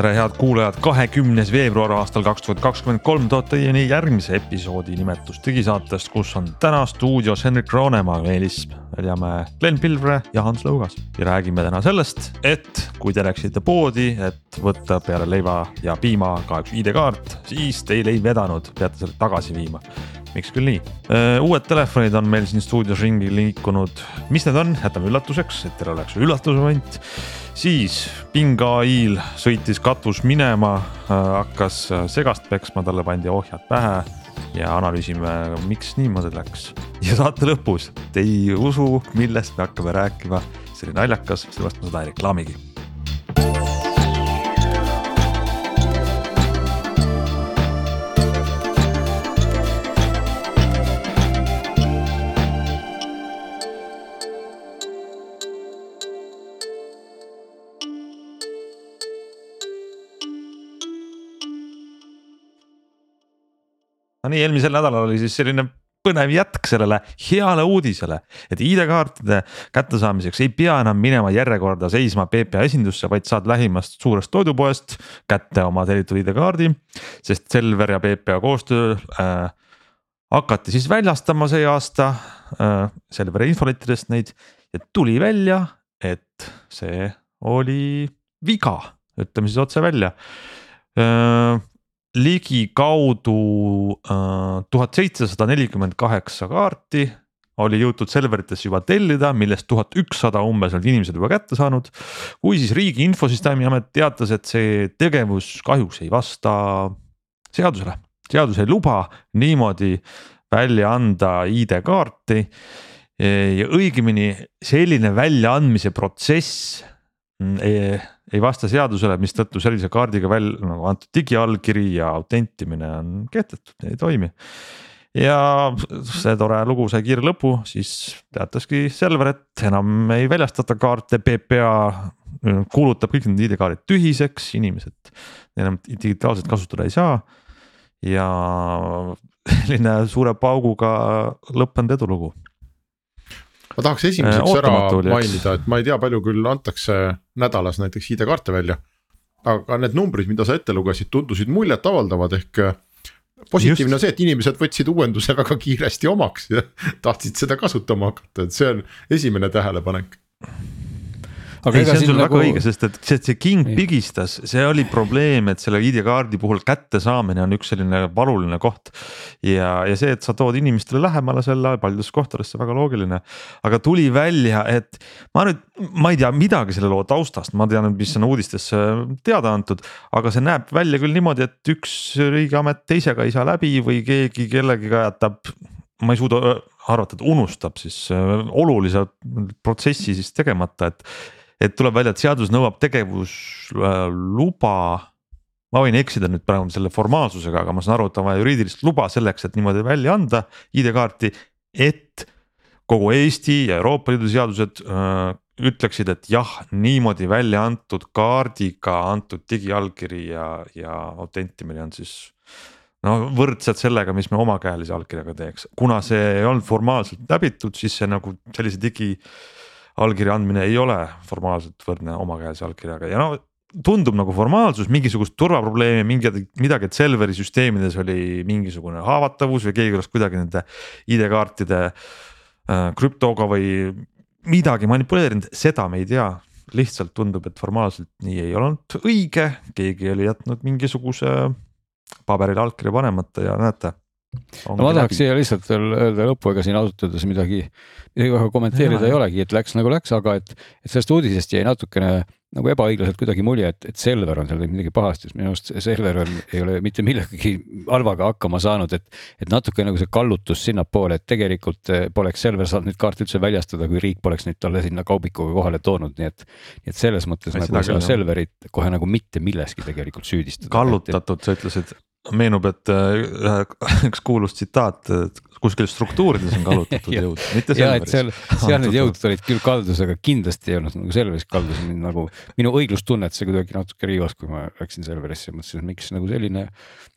tere, head kuulajad, kahekümnes veebruar aastal kaks tuhat kakskümmend kolm toob teieni järgmise episoodi nimetus digisaatest, kus on täna stuudios Henrik Roonemaa, Meelis Väljamäe, Glen Pilvre ja Hans Lõugas. ja räägime täna sellest, et kui te läksite poodi, et võtta peale leiva ja piima ka üks ID-kaart, siis teil ei vedanud, peate selle tagasi viima miks küll nii, uued telefonid on meil siin stuudios ringi liikunud, mis need on, jätame üllatuseks, et teil oleks üllatusmoment siis Bing ai-l sõitis katus minema, äh, hakkas äh, segast peksma, talle pandi ohjad pähe ja analüüsime, miks niimoodi läks. ja saate lõpus, te ei usu, millest me hakkame rääkima, see oli naljakas, sellepärast ma seda ei reklaamigi no nii, eelmisel nädalal oli siis selline põnev jätk sellele heale uudisele, et ID-kaartide kättesaamiseks ei pea enam minema järjekorda seisma PPA esindusse, vaid saad lähimast suurest toidupoest kätte oma tellitud ID-kaardi. sest Selver ja PPA koostöö äh, hakati siis väljastama see aasta äh, Selveri infolettidest neid ja tuli välja, et see oli viga, ütleme siis otse välja äh, ligikaudu äh, tuhat seitsesada nelikümmend kaheksa kaarti oli jõutud Selveritesse juba tellida, millest tuhat ükssada umbes olid inimesed juba kätte saanud. kui siis Riigi Infosüsteemi Amet teatas, et see tegevus kahjuks ei vasta seadusele, seadus ei luba niimoodi välja anda ID-kaarti. ja õigemini selline väljaandmise protsess mm, ei vasta seadusele, mistõttu sellise kaardiga välja nagu antud digiallkiri ja autentimine on kehtetud, ei toimi. ja see tore lugu sai kiire lõpu, siis teataski Selver, et enam ei väljastata kaarte, PPA kuulutab kõik need ID-kaardid tühiseks, inimesed enam digitaalselt kasutada ei saa. ja selline suure pauguga lõppenud edulugu ma tahaks esimeseks ära mainida, et ma ei tea, palju küll antakse nädalas näiteks ID-kaarte välja. aga need numbrid, mida sa ette lugesid, tundusid muljetavaldavad, ehk äh, positiivne on see, et inimesed võtsid uuenduse väga kiiresti omaks ja tahtsid seda kasutama hakata, et see on esimene tähelepanek ei, see on sul nagu... väga õige, sest et see, see king ei. pigistas, see oli probleem, et selle ID-kaardi puhul kättesaamine on üks selline valuline koht. ja, ja see, et sa tood inimestele lähemale selle paljudes kohtades, see väga loogiline. aga tuli välja, et ma nüüd, ma ei tea midagi selle loo taustast, ma tean, mis on uudistesse teada antud. aga see näeb välja küll niimoodi, et üks riigiamet teisega ei saa läbi või keegi kellegiga jätab ma ei suuda arvata, et unustab siis olulise protsessi siis tegemata, et et tuleb välja, et seadus nõuab tegevusluba. ma võin eksida nüüd praegu selle formaalsusega, aga ma saan aru, et on vaja juriidilist luba selleks, et niimoodi välja anda ID-kaarti, et kogu Eesti ja Euroopa Liidu seadused öö, ütleksid, et jah, niimoodi välja antud kaardiga antud digiallkiri ja, ja autentimine on siis no võrdselt sellega, mis me omakäelise allkirjaga teeks, kuna see ei olnud formaalselt läbitud, siis see nagu sellise digi allkirja andmine ei ole formaalselt võrdne omakäelse allkirjaga ja no tundub nagu formaalsus, mingisugust turvaprobleemi, mingi midagi, et Selveri süsteemides oli mingisugune haavatavus või keegi oleks kuidagi nende ID-kaartide äh, krüptoga või midagi manipuleerinud, seda me ei tea. lihtsalt tundub, et formaalselt nii ei olnud õige, keegi oli jätnud mingisuguse paberile allkirja panemata ja näete no ma tahaks siia lihtsalt veel öelda lõppu, ega siin ausalt öeldes midagi, midagi väga kommenteerida ja. ei olegi, et läks nagu läks, aga et, et sellest uudisest jäi natukene nagu ebaõiglaselt kuidagi mulje, et, et Selver on seal teinud midagi pahasti, sest minu arust Selver on, ei ole mitte millegagi halvaga hakkama saanud, et. et natuke nagu see kallutus sinnapoole, et tegelikult eh, poleks Selver saanud neid kaarte üldse väljastada, kui riik poleks neid talle sinna kaubikuga kohale toonud, nii et. nii et selles mõttes Ma nagu seda Selverit kohe nagu mitte milleski tegelikult süüdistada. kallutatud, sa ütlesid meenub, et äh, üks kuulus tsitaat, kuskil struktuurides on kallutatud jõud, mitte Selveris. seal, seal need jõud olid küll kaldus, aga kindlasti ei olnud nagu Selveris kaldus, nagu minu õiglustunnet see kuidagi natuke riivas, kui ma läksin Selverisse. Ja mõtlesin, et miks nagu selline,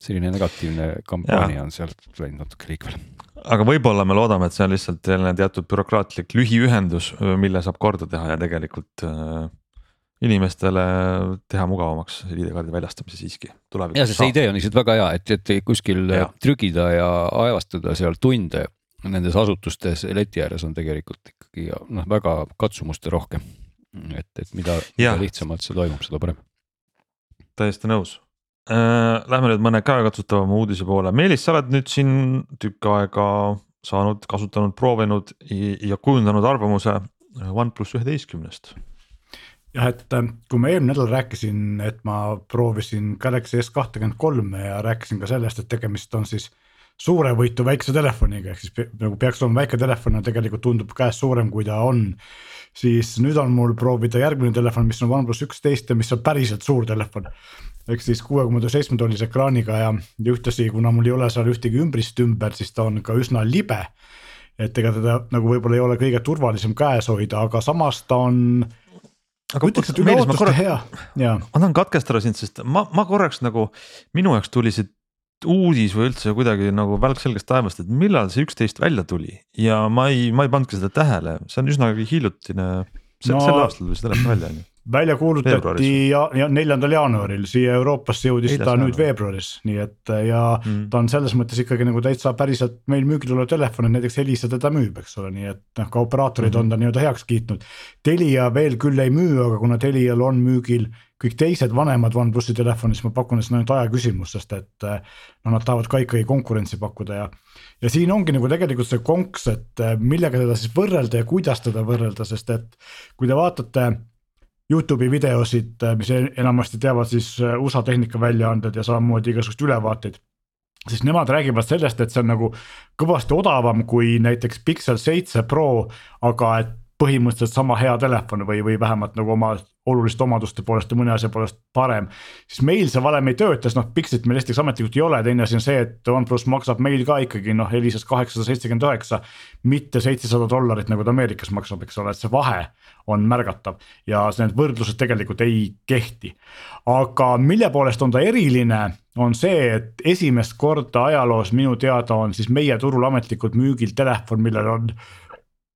selline negatiivne kampaania on sealt läinud natuke liikvele aga võib-olla me loodame, et see on lihtsalt jälle teatud bürokraatlik lühiühendus, mille saab korda teha ja tegelikult äh, inimestele teha mugavamaks ID-kaardi väljastamise siiski tulevikus. ja see idee on lihtsalt väga hea, et, et kuskil ja. trügida ja aevastada seal tunde nendes asutustes leti ääres on tegelikult ikkagi noh, väga katsumuste rohkem. et, et mida, mida lihtsamalt see toimub, seda parem. täiesti nõus äh,. Lähme nüüd mõne käekatsutavama uudise poole, Meelis, sa oled nüüd siin tükk aega saanud, kasutanud, proovinud ja kujundanud arvamuse OnePlus üheteistkümnest jah, et äh, kui ma eelmine nädal rääkisin, et ma proovisin Galaxy S kahtekümmet kolme ja rääkisin ka sellest, et tegemist on siis suurevõitu väikse telefoniga, ehk siis nagu peaks olema väike telefon ja tegelikult tundub käes suurem, kui ta on. siis nüüd on mul proovida järgmine telefon, mis on OnePlus üksteist ja mis on päriselt suur telefon. ehk siis kuue koma seitsme tollise ekraaniga ja, ja ühtlasi, kuna mul ei ole seal ühtegi ümbrist ümber, siis ta on ka üsna libe. et ega teda nagu võib-olla ei ole kõige turvalisem käes hoida, aga samas ta on aga ütleks, et üle ootuste hea, jaa. ma tahan katkestada sind, sest ma, ma korraks nagu, minu jaoks tuli see uudis või üldse kuidagi nagu välk selgest taevast, et millal see üksteist välja tuli ja ma ei, ma ei pannudki seda tähele, see on üsnagi hiljutine. No, sel aastal tuli see telefon välja on ju välja kuulutati ja, ja neljandal jaanuaril, siia Euroopasse jõudis Eidas ta nüüd veebruaris, nii et ja mm. ta on selles mõttes ikkagi nagu täitsa päriselt meil müügil olev telefon, et näiteks Elisa teda müüb, eks ole, nii et noh, ka operaatorid mm -hmm. on ta nii-öelda heaks kiitnud. Telia veel küll ei müü, aga kuna Telial on müügil kõik teised vanemad OnePlusi telefonid, siis ma pakun, et see on ainult aja küsimus, sest et noh, nad tahavad ka ikkagi konkurentsi pakkuda ja. ja siin ongi nagu tegelikult see konks, et millega teda siis võrrelda ja kuidas teda võrrelda, sest et kui te vaatate Youtube'i videosid, äh, mis enamasti teevad siis äh, USA tehnikaväljaanded ja samamoodi igasuguseid ülevaateid. siis nemad räägivad sellest, et see on nagu kõvasti odavam kui näiteks Pixel seitse Pro, aga et põhimõtteliselt sama hea telefon või, või vähemalt nagu oma oluliste omaduste poolest ja mõne asja poolest parem. siis meil see valem ei tööta, sest noh, Pixelit meil esiteks ametlikult ei ole, teine asi on see, et OnePlus maksab meil ka ikkagi noh, Elisas kaheksasada seitsekümmend üheksa. mitte seitsesada dollarit, nagu ta Ameerikas maksab, eks ole, et see vahe on märgatav ja need võrdlused tegelikult ei kehti. aga mille poolest on ta eriline, on see, et esimest korda ajaloos minu teada on siis meie turul ametlikult müügil telefon, millel on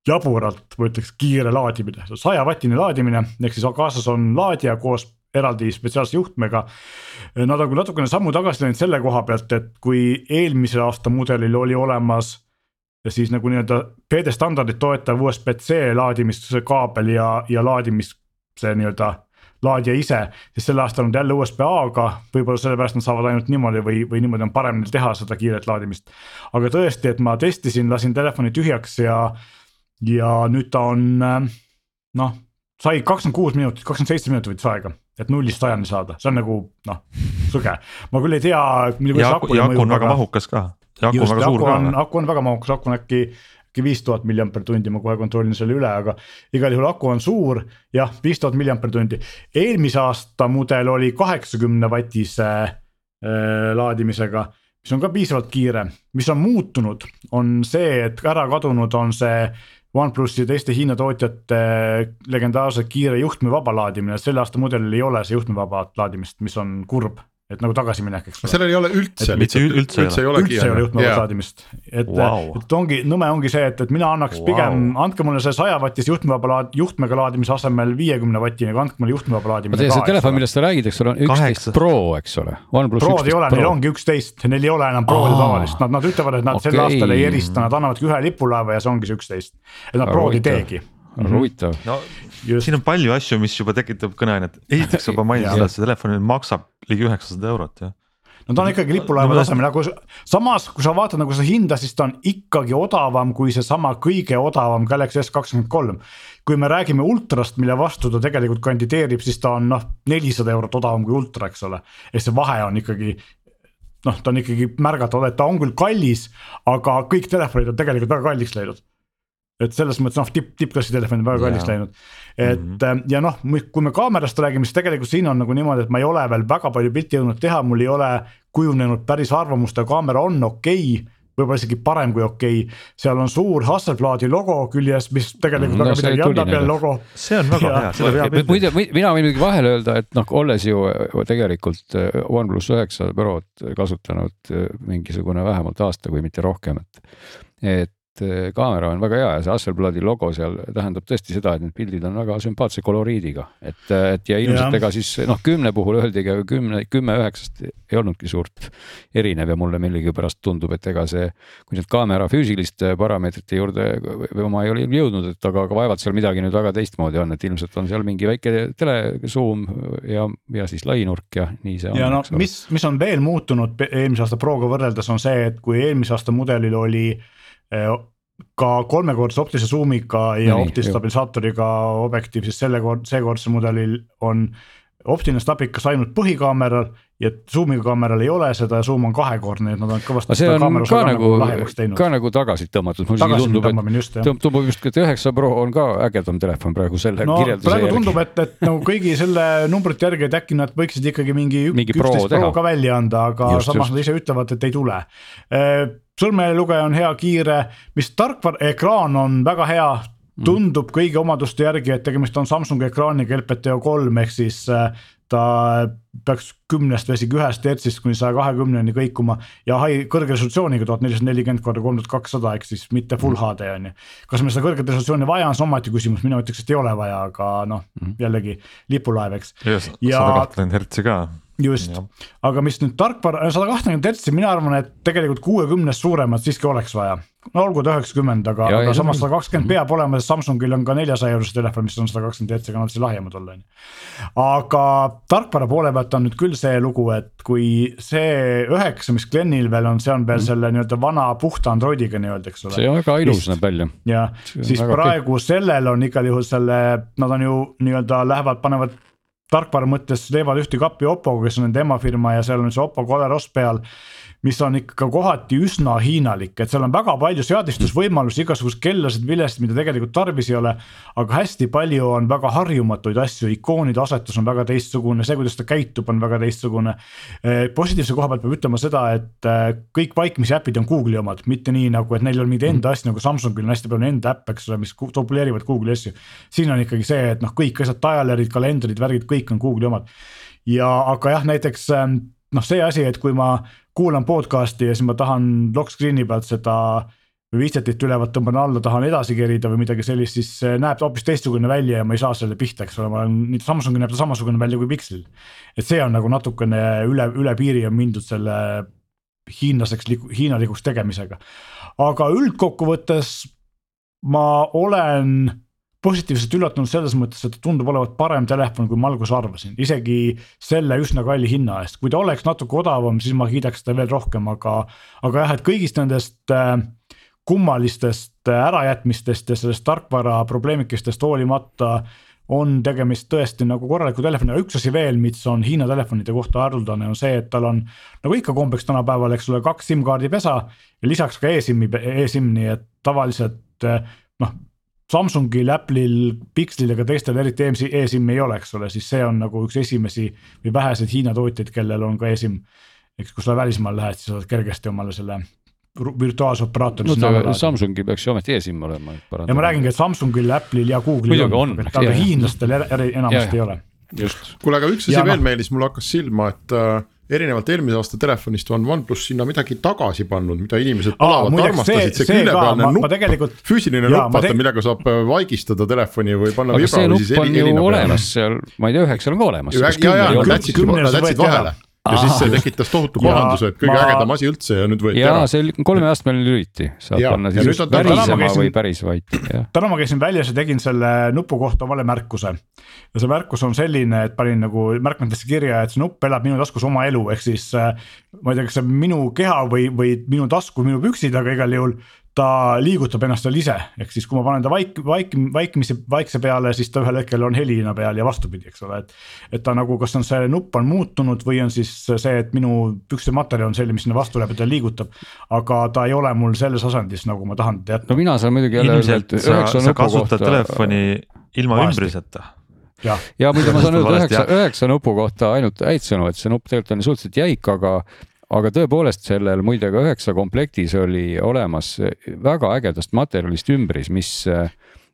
jaburalt, ma ütleks kiire laadimine, sajavatine laadimine, ehk siis kaasas on laadija koos eraldi spetsiaalse juhtmega. Nad on küll natukene sammu tagasi läinud selle koha pealt, et kui eelmise aasta mudelil oli olemas. siis nagu nii-öelda PD standardit toetav USB-C laadimiskaabel ja, ja laadimis see nii-öelda laadija ise, siis sel aastal on ta jälle USB-A-ga, võib-olla sellepärast nad saavad ainult niimoodi või, või niimoodi on parem neil teha seda kiiret laadimist. aga tõesti, et ma testisin, lasin telefoni tühjaks ja ja nüüd ta on äh, noh, sai kakskümmend kuus minutit, kakskümmend seitse minutit võttis aega, et nullist sajani saada, see on nagu noh, sõge. ma küll ei tea. ja aku, ja aku on väga mahukas ka. ja aku on väga suur ka. aku on väga mahukas, aku on äkki äkki viis tuhat milliamper tundi, ma kohe kontrollin selle üle, aga igal juhul aku on suur, jah, viis tuhat milliamper tundi. eelmise aasta mudel oli kaheksakümne vatise äh, laadimisega, mis on ka piisavalt kiire, mis on muutunud, on see, et ära kadunud on see OnePlusi ja teiste Hiina tootjate legendaarse kiire juhtmevaba laadimine, selle aasta mudelil ei ole see juhtmevaba laadimist, mis on kurb et nagu tagasiminek, eks ole. sellel ei ole üldse, üldse, üldse, üldse ei ole, üldse ei ole juhtmevaba yeah. laadimist, et wow., et ongi, nõme ongi see, et, et mina annaks wow. pigem, andke mulle see sajavatise juhtmevaba laad-, juhtmega laadimise asemel viiekümne vatine, aga andke mulle juhtmevaba laadimine ka. see telefon, millest sa räägid, eks ole, on üksteist Pro, eks ole. Prod ei ole, neil ongi üksteist, neil ei ole enam Prodi tavalist, nad, nad ütlevad, et nad okay. sel aastal ei erista, nad annavadki ühe lipulaeva ja see ongi see üksteist. et nad Prod ei teegi väga huvitav. No,. siin on palju asju, mis juba tekitab kõneainet, esiteks juba mainisid seda, et see telefon maksab ligi üheksasada eurot jah. No ta on ikkagi lipulaeva no, tasemel, aga samas, kui sa vaatad nagu seda hinda, siis ta on ikkagi odavam kui seesama kõige odavam Galaxy S kakskümmend kolm. kui me räägime ultrast, mille vastu ta tegelikult kandideerib, siis ta on noh, nelisada eurot odavam kui ultra, eks ole. ja see vahe on ikkagi noh, ta on ikkagi märgatav, et ta on küll kallis, aga kõik telefonid on tegelikult väga kalliks läinud et selles mõttes noh, tipp, tippklassi telefon on väga kalliks läinud. et mm -hmm. ja noh, kui me kaamerast räägime, siis tegelikult siin on nagu niimoodi, et ma ei ole veel väga palju pilti jõudnud teha, mul ei ole kujunenud päris arvamust, aga kaamera on okei okay võib-olla isegi parem kui okei okay.. seal on suur Hasselbladi logo küljes, mis tegelikult väga no, midagi ei anna peale logo. see on väga hea, seda peab. muide, mina võin muidugi vahele öelda, et noh, olles ju tegelikult äh, OnePlus üheksa Prot kasutanud äh, mingisugune vähemalt aasta, kui mitte rohkem, et. et et eh, kaamera on väga hea ja see Hasselbladi logo seal tähendab tõesti seda, et need pildid on väga sümpaatse koloriidiga, et, eh, et ja ilmselt ega siis noh, kümne puhul öeldigi, aga kümne, kümme üheksast ei olnudki suurt erinev ja mulle millegipärast tundub, et ega see, kui nüüd kaamera füüsiliste parameetrite juurde või ma ei ole jõudnud, et aga, aga vaevalt seal midagi nüüd väga teistmoodi on, et ilmselt on seal mingi väike telesuum ja, ja siis lainurk ja nii see on. ja no mis, mis on veel muutunud eelmise aasta Proga võrreldes on see, et kui eelmise aasta mudelil oli Eh, ka kolmekordse optilise zoom'iga ja no optilise stabilisaatoriga objektiiv, siis selle kord, seekordsel mudelil on optiline stabikas ainult põhikaameral ja zoom'iga kaameral ei ole seda ja zoom on kahekordne, et nad on kõvasti. see on ka nagu, ka nagu tagasi tõmmatud, mulle isegi tundub, et tundub just, et üheksa Pro on ka ägedam telefon praegu selle no, kirjelduse järgi. praegu tundub, et, et nagu kõigi selle numbrite järgi, et äkki nad võiksid ikkagi mingi, mingi üksteist Pro, pro ka välja anda, aga just, samas just. nad ise ütlevad, et ei tule eh, sõrmelugeja on hea, kiire, mis tarkvara, ekraan on väga hea tundub kõigi omaduste järgi, et tegemist on Samsungi ekraaniga LPTO kolm ehk siis äh, ta peaks kümnest või isegi ühest hertsist kuni saja kahekümneni kõikuma ja hai, kõrge resolutsiooniga tuhat nelisada nelikümmend korda kolm tuhat kakssada ehk siis mitte full HD mm. on ju. kas meil seda kõrget resolutsiooni vaja on, see on omaette küsimus, mina ütleks, et ei ole vaja, aga noh mm jällegi lipulaev, eks. sada kakskümmend hertsi ka just, aga mis nüüd tarkvara, sada kakskümmend hertsi, mina arvan, et tegelikult kuuekümnest suuremat siiski oleks vaja. no olgu ta üheksakümmend, aga, aga samas sada kakskümmend mhm. peab olema, sest Samsungil on ka neljasaja eurose telefon, mis on sada kakskümmend hertsi, nad siis lahjemad olla, on ju. aga tarkvara poole pealt on nüüd küll see lugu, et kui see üheksa, mis Glenil veel on, see on veel mm. selle nii-öelda vana puhta Androidiga nii-öelda, eks ole. see on väga ilus näeb välja. jah, siis praegu kõik. sellel on igal juhul selle, nad on ju nii-öelda lähevad, panevad tarkvara mõttes teevad ühte kappi Oppoga, kes on nende emafirma ja seal on see Oppo Color-OS peal mis on ikka kohati üsna hiinalik, et seal on väga palju seadistusvõimalusi, igasuguseid kellasid, vilesid, mida tegelikult tarvis ei ole. aga hästi palju on väga harjumatuid asju, ikoonide asetus on väga teistsugune, see, kuidas ta käitub, on väga teistsugune. Eh, positiivse koha pealt peab ütlema seda, et eh, kõik vaikimisi äpid on Google'i omad, mitte nii nagu, et neil on mingi enda asju nagu Samsungil on hästi palju enda äppe, eks ole, mis dubleerivad Google'i asju. siin on ikkagi see, et noh, kõik asjad, dialerid, kalendrid, värgid, kõik on Google'i omad. ja aga jah, näiteks ehm, noh, see asi, et kui ma kuulan podcast'i ja siis ma tahan lock screen'i pealt seda widget'it üleval tõmban alla, tahan edasi kerida või midagi sellist, siis näeb ta hoopis teistsugune välja ja ma ei saa selle pihta, eks ole, ma olen, Samsungil näeb ta samasugune välja kui Pixel. et see on nagu natukene üle, üle piiri on mindud selle hiinlaseks, hiinalikuks tegemisega. aga üldkokkuvõttes ma olen positiivselt üllatunud selles mõttes, et ta tundub olevat parem telefon, kui ma alguses arvasin, isegi selle üsna kalli hinna eest, kui ta oleks natuke odavam, siis ma kiidaks seda veel rohkem, aga. aga jah, et kõigist nendest äh, kummalistest äh, ärajätmistest ja sellest tarkvara probleemikestest hoolimata on tegemist tõesti nagu korraliku telefoniga, üks asi veel, mis on Hiina telefonide kohta haruldane, on see, et tal on. nagu ikka kombeks tänapäeval, eks ole, kaks SIM-kaardi pesa ja lisaks ka e-SIM-i e, e-SIM, nii et tavaliselt äh, noh Samsungil, Apple'il, Pixelil ega teistel eriti e-SIM-i ei ole, eks ole, siis see on nagu üks esimesi või väheseid Hiina tootjaid, kellel on ka e-SIM. eks kui sa välismaale lähed, siis saad kergesti omale selle virtuaalse operaatori no,. Samsungil peaks ju ometi e-SIM olema. ja ma räägingi, et Samsungil, Apple'il ja Google'il on, on, aga hiinlastel enamasti ei ole. kuule, aga üks asi ja, veel no. meeldis, mulle hakkas silma, et äh, erinevalt eelmise aasta telefonist on OnePlus sinna midagi tagasi pannud, mida inimesed palavalt armastasid, see, see küljepealne nupp tegelikult..., füüsiline nupp, vaata te... millega saab äh, vaigistada telefoni või panna vibra või siis heli, helina peale. olemas seal, ma ei tea, üheksal on ka olemas. ja, ja, ja nad jätsid vahele ja siis see tekitas tohutu pahanduse, et kõige ma... ägedam asi üldse ja nüüd võeti ära. ja see kolmeastmeline lüliti, saab ja, panna siis värisema käisin, või päris vait. täna ma käisin väljas ja tegin selle nupu kohta vale märkuse. ja see märkus on selline, et panin nagu märkmetesse kirja, et see nupp elab minu taskus oma elu, ehk siis. Äh, ma ei tea, kas see on minu keha või, või minu tasku, minu püksid, aga igal juhul ta liigutab ennast seal ise, ehk siis kui ma panen ta vaik-, vaik-, vaikmise, vaikse peale, siis ta ühel hetkel on helina peal ja vastupidi, eks ole, et. et ta nagu, kas on see nupp on muutunud või on siis see, et minu pükste materjal on selline, mis sinna vastu läheb ja ta liigutab. aga ta ei ole mul selles asendis, nagu ma tahan teda jätta. no mina saan muidugi jälle öelda, et üheksa nupu kohta. telefoni ilma Vahesti. ümbriseta ja, ja muide, ma saan öelda üheksa, üheksa nupu kohta ainult häid sõnu, et see nupp tegelikult on suhteliselt jäik, aga aga tõepoolest sellel muide ka üheksa komplektis oli olemas väga ägedast materjalist ümbris, mis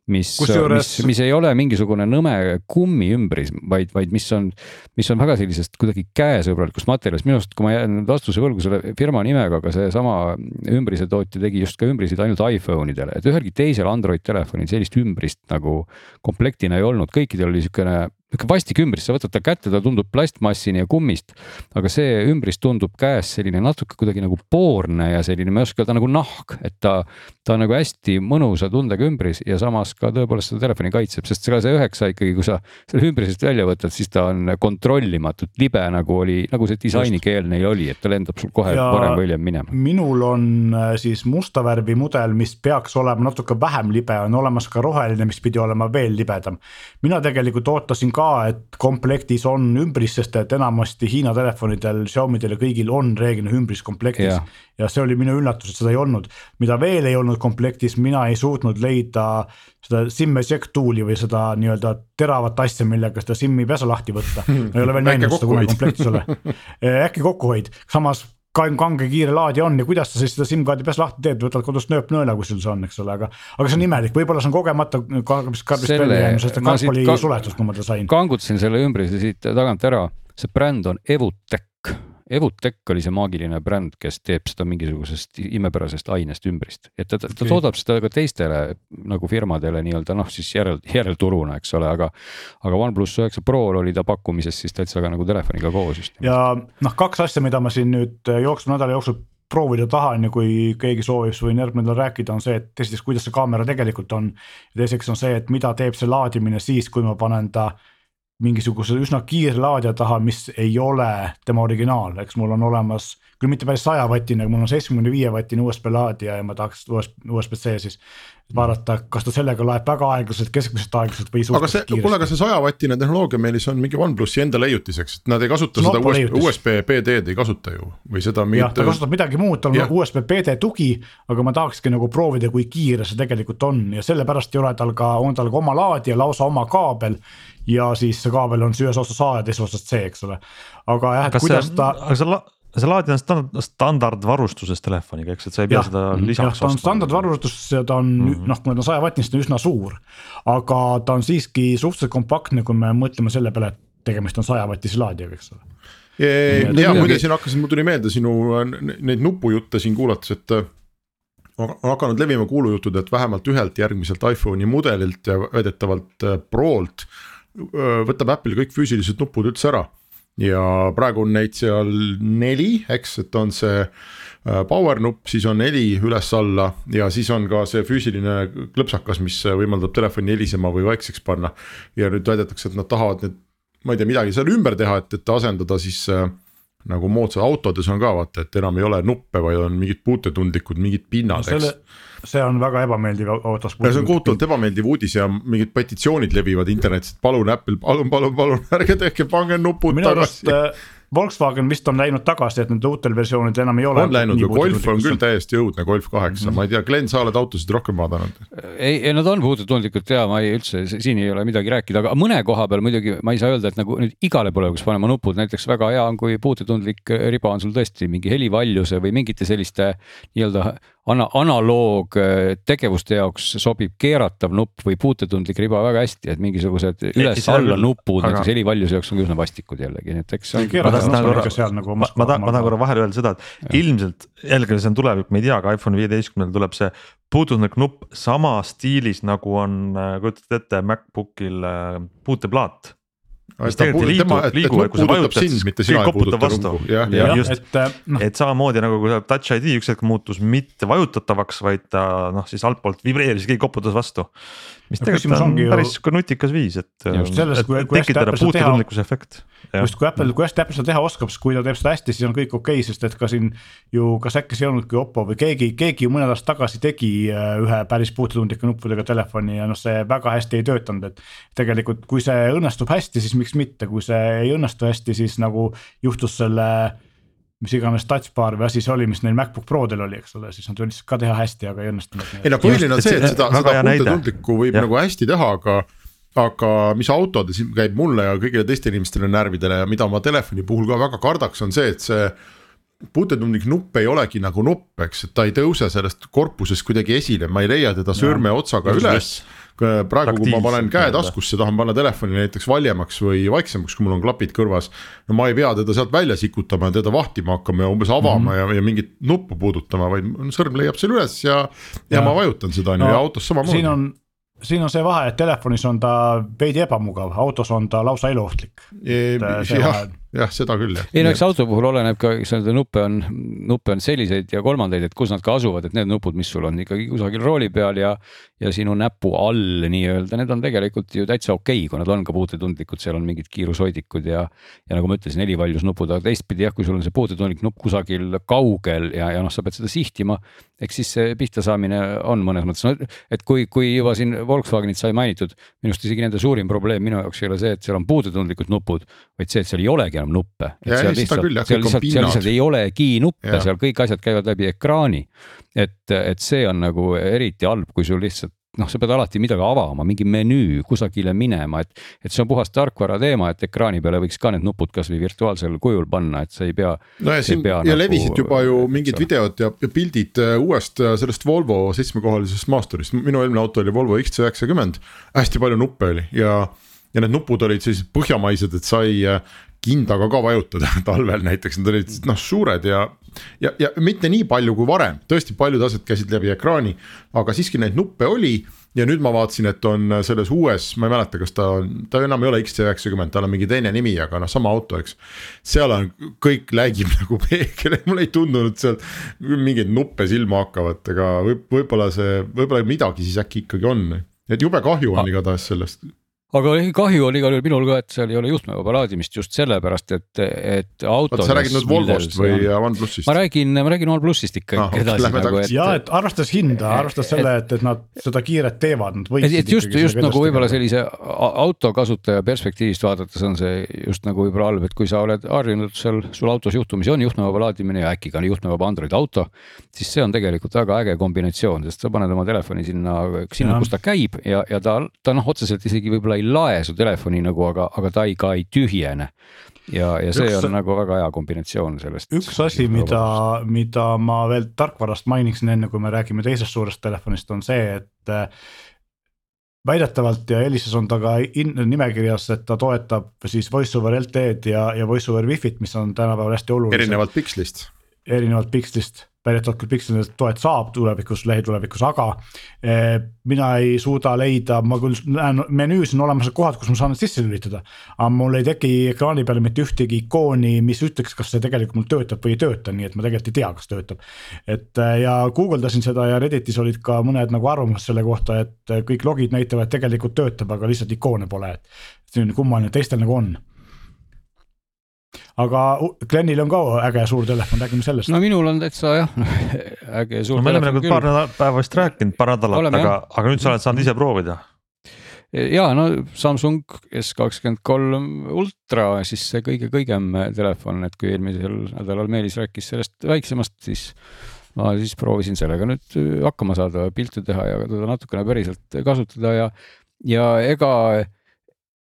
mis, mis, mis ei ole mingisugune nõme kummiümbris, vaid, vaid mis on, mis on väga sellisest kuidagi käesõbralikust materjalist, minu arust, kui ma jään nüüd vastuse võlgu selle firma nimega, aga seesama ümbrise tootja tegi just ka ümbriseid ainult iPhone idele, et ühelgi teisel Android telefonil sellist ümbrist nagu komplektina ei olnud, kõikidel oli siukene niisugune vastik ümbris, sa võtad ta kätte, ta tundub plastmassini ja kummist. aga see ümbris tundub käes selline natuke kuidagi nagu poorne ja selline, ma ei oska öelda nagu nahk, et ta, ta on nagu hästi mõnusa tundega ümbris ja samas ka tõepoolest seda telefoni kaitseb, sest ega see üheksa ikkagi, kui sa selle ümbrisest välja võtad, siis ta on kontrollimatult libe, nagu oli, nagu see disainikeel neil oli, et ta lendab sul kohe ja varem või hiljem minema. minul on äh, siis musta värvi mudel, mis peaks olema natuke vähem libe, on olemas ka roheline, mis pidi olema veel libedam. mina tegelikult ootasin ka ka, et komplektis on ümbris, sest et enamasti Hiina telefonidel, Xiaomi'del ja kõigil on reeglina ümbris komplektis. Yeah.. ja see oli minu üllatus, et seda ei olnud, mida veel ei olnud komplektis, mina ei suutnud leida seda SIM eject tool'i või seda nii-öelda teravat asja, millega seda SIM-i pesu lahti võtta. ma ei ole veel näinud seda kunagi komplektis ole. Äkki kokkuhoid, samas kange kiire laadija on ja kuidas sa siis seda SIM-kaardi peas lahti teed, võtad kodust nööpnõela, kui sul see on, eks ole, aga. aga see on imelik, võib-olla see on kogemata karbist, karbist välja jäänud, sest karp oli ka, suletud, kui ma ta sain. kangutasin selle ümbrise siit tagant ära, see bränd on Evutech Evutech oli see maagiline bränd, kes teeb seda mingisugusest imepärasest ainest ümbrist, et ta, ta okay. toodab seda ka teistele nagu firmadele nii-öelda noh, siis järel, järelturuna, eks ole, aga. aga OnePlus üheksa Prol oli ta pakkumises siis täitsa ka nagu telefoniga koos just. ja noh, kaks asja, mida ma siin nüüd jooksva nädala jooksul proovida tahan ja kui keegi soovib, siis võin järgmine nädal rääkida, on see, et esiteks, kuidas see kaamera tegelikult on. ja teiseks on see, et mida teeb see laadimine siis, kui ma panen ta mingisuguse üsna kiire laadija taha, mis ei ole tema originaal, eks mul on olemas küll mitte päris sajavatine, aga mul on seitsmekümne viie vatine USB laadija ja ma tahaks USB-C siis vaadata, kas ta sellega laeb väga aeglaselt, keskmiselt aeglaselt või suhteliselt kiiresti. kuule, aga see sajavatine tehnoloogia meil siis on mingi OnePlusi enda leiutiseks, et nad ei kasuta no, seda USB, USB PD-d ei kasuta ju või seda. jah, ta kasutab midagi muud, tal on USB PD tugi, aga ma tahakski nagu proovida, kui kiire see tegelikult on ja sellepärast ei ole tal ka, on tal ka oma laadija, lausa oma kaabel ja siis see kaabel on ühes otsas A ja teises otsas C, eks ole. aga jah, et kas kuidas see, ta. aga see see laadija on standard, standardvarustuses telefoniga, eks, et sa ei pea ja, seda lisaks ostma. ta on standardvarustus ja ta on mm -hmm. noh, kuna ta on sajavatine, siis ta on üsna suur. aga ta on siiski suhteliselt kompaktne, kui me mõtleme selle peale, et tegemist on sajavatise laadijaga, eks ole. ja muide, siin hakkasin, mul tuli meelde sinu neid nupujutte siin kuulates, et äh, on hakanud levima kuulujutud, et vähemalt ühelt järgmiselt iPhone'i mudelilt ja väidetavalt äh, Prolt äh, võtab Apple kõik füüsilised nupud üldse ära ja praegu on neid seal neli, eks, et on see äh, power nupp, siis on neli üles-alla ja siis on ka see füüsiline klõpsakas, mis võimaldab telefoni helisema või vaikseks panna. ja nüüd väidetakse, et nad tahavad nüüd, ma ei tea, midagi seal ümber teha, et, et asendada siis äh, nagu moodsad autodes on ka vaata, et enam ei ole nuppe, vaid on mingid puutetundlikud, mingid pinnad no, eks see on väga ebameeldiv autos. see on kohutavalt ebameeldiv uudis ja mingid petitsioonid levivad internetis, et palun Apple, palun, palun, palun ärge tehke, pange nupud Minu tagasi. Volkswagen vist on läinud tagasi, et nende uutel versioonidel enam ei ole. on läinud ju, Golf on küll täiesti õudne, Golf kaheksa mm, -hmm. ma ei tea, Glen, sa oled autosid rohkem vaadanud. ei, ei nad on puudutundlikud ja ma ei üldse, siin ei ole midagi rääkida, aga mõne koha peal muidugi ma ei saa öelda, et nagu nüüd igale poole peaks panema nupud, näiteks väga hea on, kui puututundlik riba on sul tõesti mingi helivaljuse või mingite selliste nii-öelda ana-, analoog tegevuste jaoks sobib keeratav nupp või puutetundlik riba väga hästi, et mingisugused üles-alla nupud aga... näiteks helivaljuse jaoks on üsna vastikud jällegi, nii et eks see on ma tahan korra, nagu ma, ma tahan, korra vahele öelda seda, et ja. ilmselt jällegi see on tulevik, me ei tea, aga iPhone viieteistkümnendal tuleb see puutunud nupp sama stiilis nagu on, äh, kujutate ette, MacBookil äh, puuteplaat mis tegelikult ei liigu, liigu, kui sa vajutad, siis koputab vastu. et, no. et samamoodi nagu kui touch ID üks hetk muutus mitte vajutatavaks, vaid ta noh, siis altpoolt vibreeris, keegi koputas vastu. Mis no, tegelikult on päris sihuke nutikas viis, et, et tekitada puututundlikkuse efekt just kui Apple, kui hästi Apple seda teha oskab, siis kui ta teeb seda hästi, siis on kõik okei okay,, sest et ka siin ju, kas äkki see ei olnudki Oppo või keegi, keegi ju mõned aastad tagasi tegi äh, ühe päris puututundlike nuppudega telefoni ja noh, see väga hästi ei töötanud, et. tegelikult, kui see õnnestub hästi, siis miks mitte, kui see ei õnnestu hästi, siis nagu juhtus selle mis iganes touch bar või asi see oli, mis neil MacBook Prodel oli, eks ole, siis nad üritasid ka teha hästi, aga ei õnnestunud. ei no põhiline on see, et seda, seda puututundlikku võib ja. nagu hästi teha, aga aga mis autodes käib mulle ja kõigile teistele inimestele närvidele ja mida ma telefoni puhul ka väga kardaks, on see, et see puutetundlik nupp ei olegi nagu nupp, eks, et ta ei tõuse sellest korpusest kuidagi esile, ma ei leia teda sõrmeotsaga üles. Praegu, kui ma panen käe taskusse, tahan panna telefoni näiteks valjemaks või vaiksemaks, kui mul on klapid kõrvas. no ma ei pea teda sealt välja sikutama ja teda vahtima hakkama ja umbes avama mm -hmm. ja, ja mingit nuppu puudutama, vaid sõrm leiab selle üles ja, ja, ja ma vajutan seda on ju ja autos samamoodi. siin on siin on see vahe, et telefonis on ta veidi ebamugav, autos on ta lausa eluohtlik. jah, jah, seda küll jah. ei no eks auto puhul oleneb ka, eks neid nuppe on, nuppe on selliseid ja kolmandaid, et kus nad ka asuvad, et need nupud, mis sul on ikkagi kusagil rooli peal ja. ja sinu näpu all nii-öelda, need on tegelikult ju täitsa okei okay,, kui nad on ka puutetundlikud, seal on mingid kiirushoidikud ja. ja nagu ma ütlesin, helivaljusnupud, aga teistpidi jah, kui sul on see puutetundlik nupp kusagil kaugel ja, ja noh, sa pead seda sihtima. eks siis see pihta saamine on mõnes mõttes, no et kui, kui juba siin Volkswagenit sai mainitud, minu arust isegi nende suurim probleem minu jaoks ei ole see, et seal on puutetundlikud nupud, vaid see, et seal ei olegi enam nuppe. seal lihtsalt, seal lihtsalt, seal lihtsalt ei olegi nuppe, seal kõik asjad käivad läbi ekraani. et, et see on nagu eriti halb, kui sul lihtsalt noh, sa pead alati midagi avama, mingi menüü kusagile minema, et. et see on puhas tarkvara teema, et ekraani peale võiks ka need nupud kasvõi virtuaalsel kujul panna, et sa ei pea. no ja siin ja nagu, levisid juba ju mingid videod ja, ja pildid äh, uuest äh, sellest Volvo seitsmekohalisest maasturist, minu eelmine auto oli Volvo XC90. hästi palju nuppe oli ja, ja need nupud olid sellised põhjamaised, et sai äh, kindaga ka vajutada talvel näiteks, need olid noh suured ja. ja, ja mitte nii palju kui varem, tõesti paljud asjad käisid läbi ekraani, aga siiski neid nuppe oli. ja nüüd ma vaatasin, et on selles uues, ma ei mäleta, kas ta on, ta enam ei ole XC90, tal on mingi teine nimi, aga noh, sama auto, eks. seal on kõik läigib nagu peegel, mulle ei tundunud sealt mingeid nuppe silma hakkavat, ega võib, võib-olla see, võib-olla midagi siis äkki ikkagi on. et jube kahju on igatahes sellest aga kahju on igal juhul minul ka, et seal ei ole juhtmevaba laadimist just sellepärast, et, et autos. sa räägid nüüd Volvost või OnePlusist? ma räägin, ma räägin OnePlusist ikka ah, edasi nagu, et. ja, et arvestades hinda, arvestades selle, et, et nad seda kiiret teevad, nad võiksid. et just, just nagu võib-olla sellise autokasutaja perspektiivist vaadates on see just nagu võib-olla halb, et kui sa oled harjunud seal, sul autos juhtumisi on juhtmevaba laadimine ja äkki ka juhtmevaba Android auto. siis see on tegelikult väga äge kombinatsioon, sest sa paned oma telefoni sinna, sinna, kus ta käib ja, ja ta, ta noh, otseselt isegi võib-olla ei lae su telefoni nagu, aga, aga ta ei, ka ei tühjene. ja, ja see üks, on nagu väga hea kombinatsioon sellest. üks asi, mida, mida ma veel tarkvarast mainiksin, enne kui me räägime teisest suurest telefonist, on see, et äh, väidetavalt ja Elises on ta ka in, nimekirjas, et ta toetab siis voice over LTE-d ja, ja voice over Wi-Fi-t, mis on tänapäeval hästi olulised. erinevalt Pixlist. erinevalt Pixlist väidetavalt küll Pixel toet saab tulevikus, lähitulevikus, aga eh, mina ei suuda leida, ma küll näen menüüs on olemas kohad, kus ma saan need sisse lülitada. aga mul ei teki ekraani peale mitte ühtegi ikooni, mis ütleks, kas see tegelikult mul töötab või ei tööta, nii et ma tegelikult ei tea, kas töötab. et eh, ja guugeldasin seda ja Redditis olid ka mõned nagu arvamused selle kohta, et kõik logid näitavad, et tegelikult töötab, aga lihtsalt ikoone pole, et. see on kummaline, teistel nagu on aga Glenil on ka äge suur telefon, räägime sellest. no minul on täitsa jah, äge suur no, telefon. me oleme nagu paar nädalat päeva vist rääkinud, paar nädalat, aga, aga nüüd sa oled saanud ise proovida. ja no Samsung S kakskümmend kolm ultra, siis see kõige-kõigem telefon, et kui eelmisel nädalal Meelis rääkis sellest väiksemast, siis ma siis proovisin sellega nüüd hakkama saada, pilte teha ja teda natukene päriselt kasutada ja, ja ega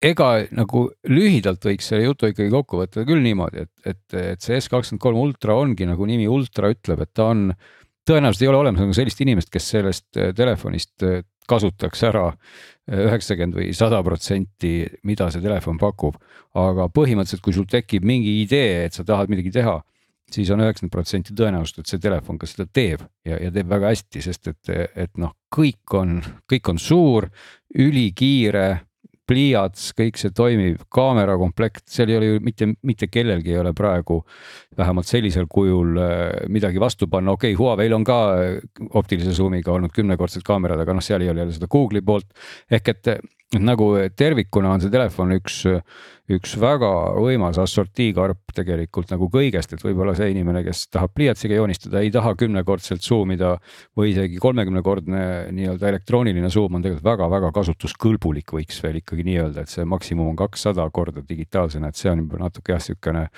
ega nagu lühidalt võiks selle jutu ikkagi kokku võtta küll niimoodi, et, et, et see S kakskümmend kolm ultra ongi nagu nimi ultra ütleb, et ta on. tõenäoliselt ei ole olemas nagu sellist inimest, kes sellest äh, telefonist äh, kasutaks ära äh, üheksakümmend või sada protsenti, mida see telefon pakub. aga põhimõtteliselt, kui sul tekib mingi idee, et sa tahad midagi teha, siis on üheksakümmend protsenti tõenäosust, et see telefon ka seda teeb ja, ja teeb väga hästi, sest et, et noh, kõik on, kõik on suur, ülikiire pliiats, kõik see toimib, kaamera komplekt, seal ei ole ju mitte, mitte kellelgi ei ole praegu vähemalt sellisel kujul äh, midagi vastu panna, okei okay,, Huawei'l on ka äh, optilise zoom'iga olnud kümnekordsed kaamerad, aga noh, seal ei ole jälle seda Google'i poolt. ehk et, et nagu tervikuna on see telefon üks, üks väga võimas assortiikarp tegelikult nagu kõigest, et võib-olla see inimene, kes tahab pliiatsiga joonistada, ei taha kümnekordselt zoom ida või isegi kolmekümnekordne nii-öelda elektrooniline zoom on tegelikult väga-väga kasutuskõlbulik, võiks veel ikkagi nii öelda, et see maksimum on kakssada korda digitaalsena, et see on juba natuke jah, sihukene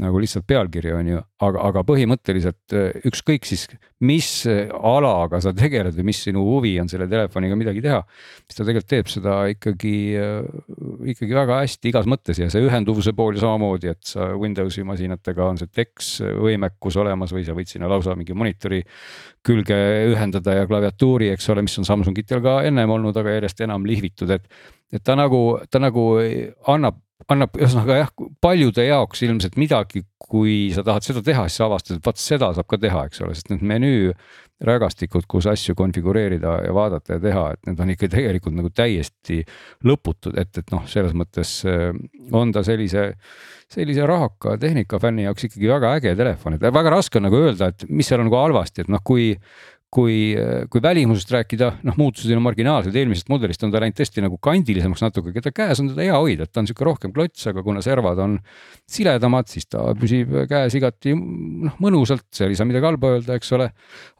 nagu lihtsalt pealkiri on ju, aga, aga põhimõtteliselt äh, ükskõik siis, mis alaga sa tegeled või mis sinu huvi on selle telefoniga midagi teha. siis ta tegelikult teeb seda ikkagi, äh, ikkagi väga hästi igas mõttes ja see ühenduvuse pool samamoodi, et sa Windowsi masinatega on see TEX võimekus olemas või sa võid sinna lausa mingi monitori külge ühendada ja klaviatuuri, eks ole, mis on Samsungitel ka ennem olnud, aga järjest enam lihvitud, et et ta nagu, ta nagu annab annab ühesõnaga jah, paljude jaoks ilmselt midagi, kui sa tahad seda teha, siis sa avastad, et vaat seda saab ka teha, eks ole, sest need menüü rägastikud, kus asju konfigureerida ja vaadata ja teha, et need on ikka tegelikult nagu täiesti lõputud, et, et noh, selles mõttes äh, on ta sellise, sellise rahaka tehnikafänni jaoks ikkagi väga äge telefon, et väga raske on nagu öelda, et mis seal on nagu halvasti, et noh, kui kui, kui välimusest rääkida, noh, muutused on marginaalsed, eelmisest mudelist on ta läinud tõesti nagu kandilisemaks natuke, keda käes on teda hea hoida, et ta on sihuke rohkem klots, aga kuna servad on siledamad, siis ta püsib käes igati noh, mõnusalt, seal ei saa midagi halba öelda, eks ole.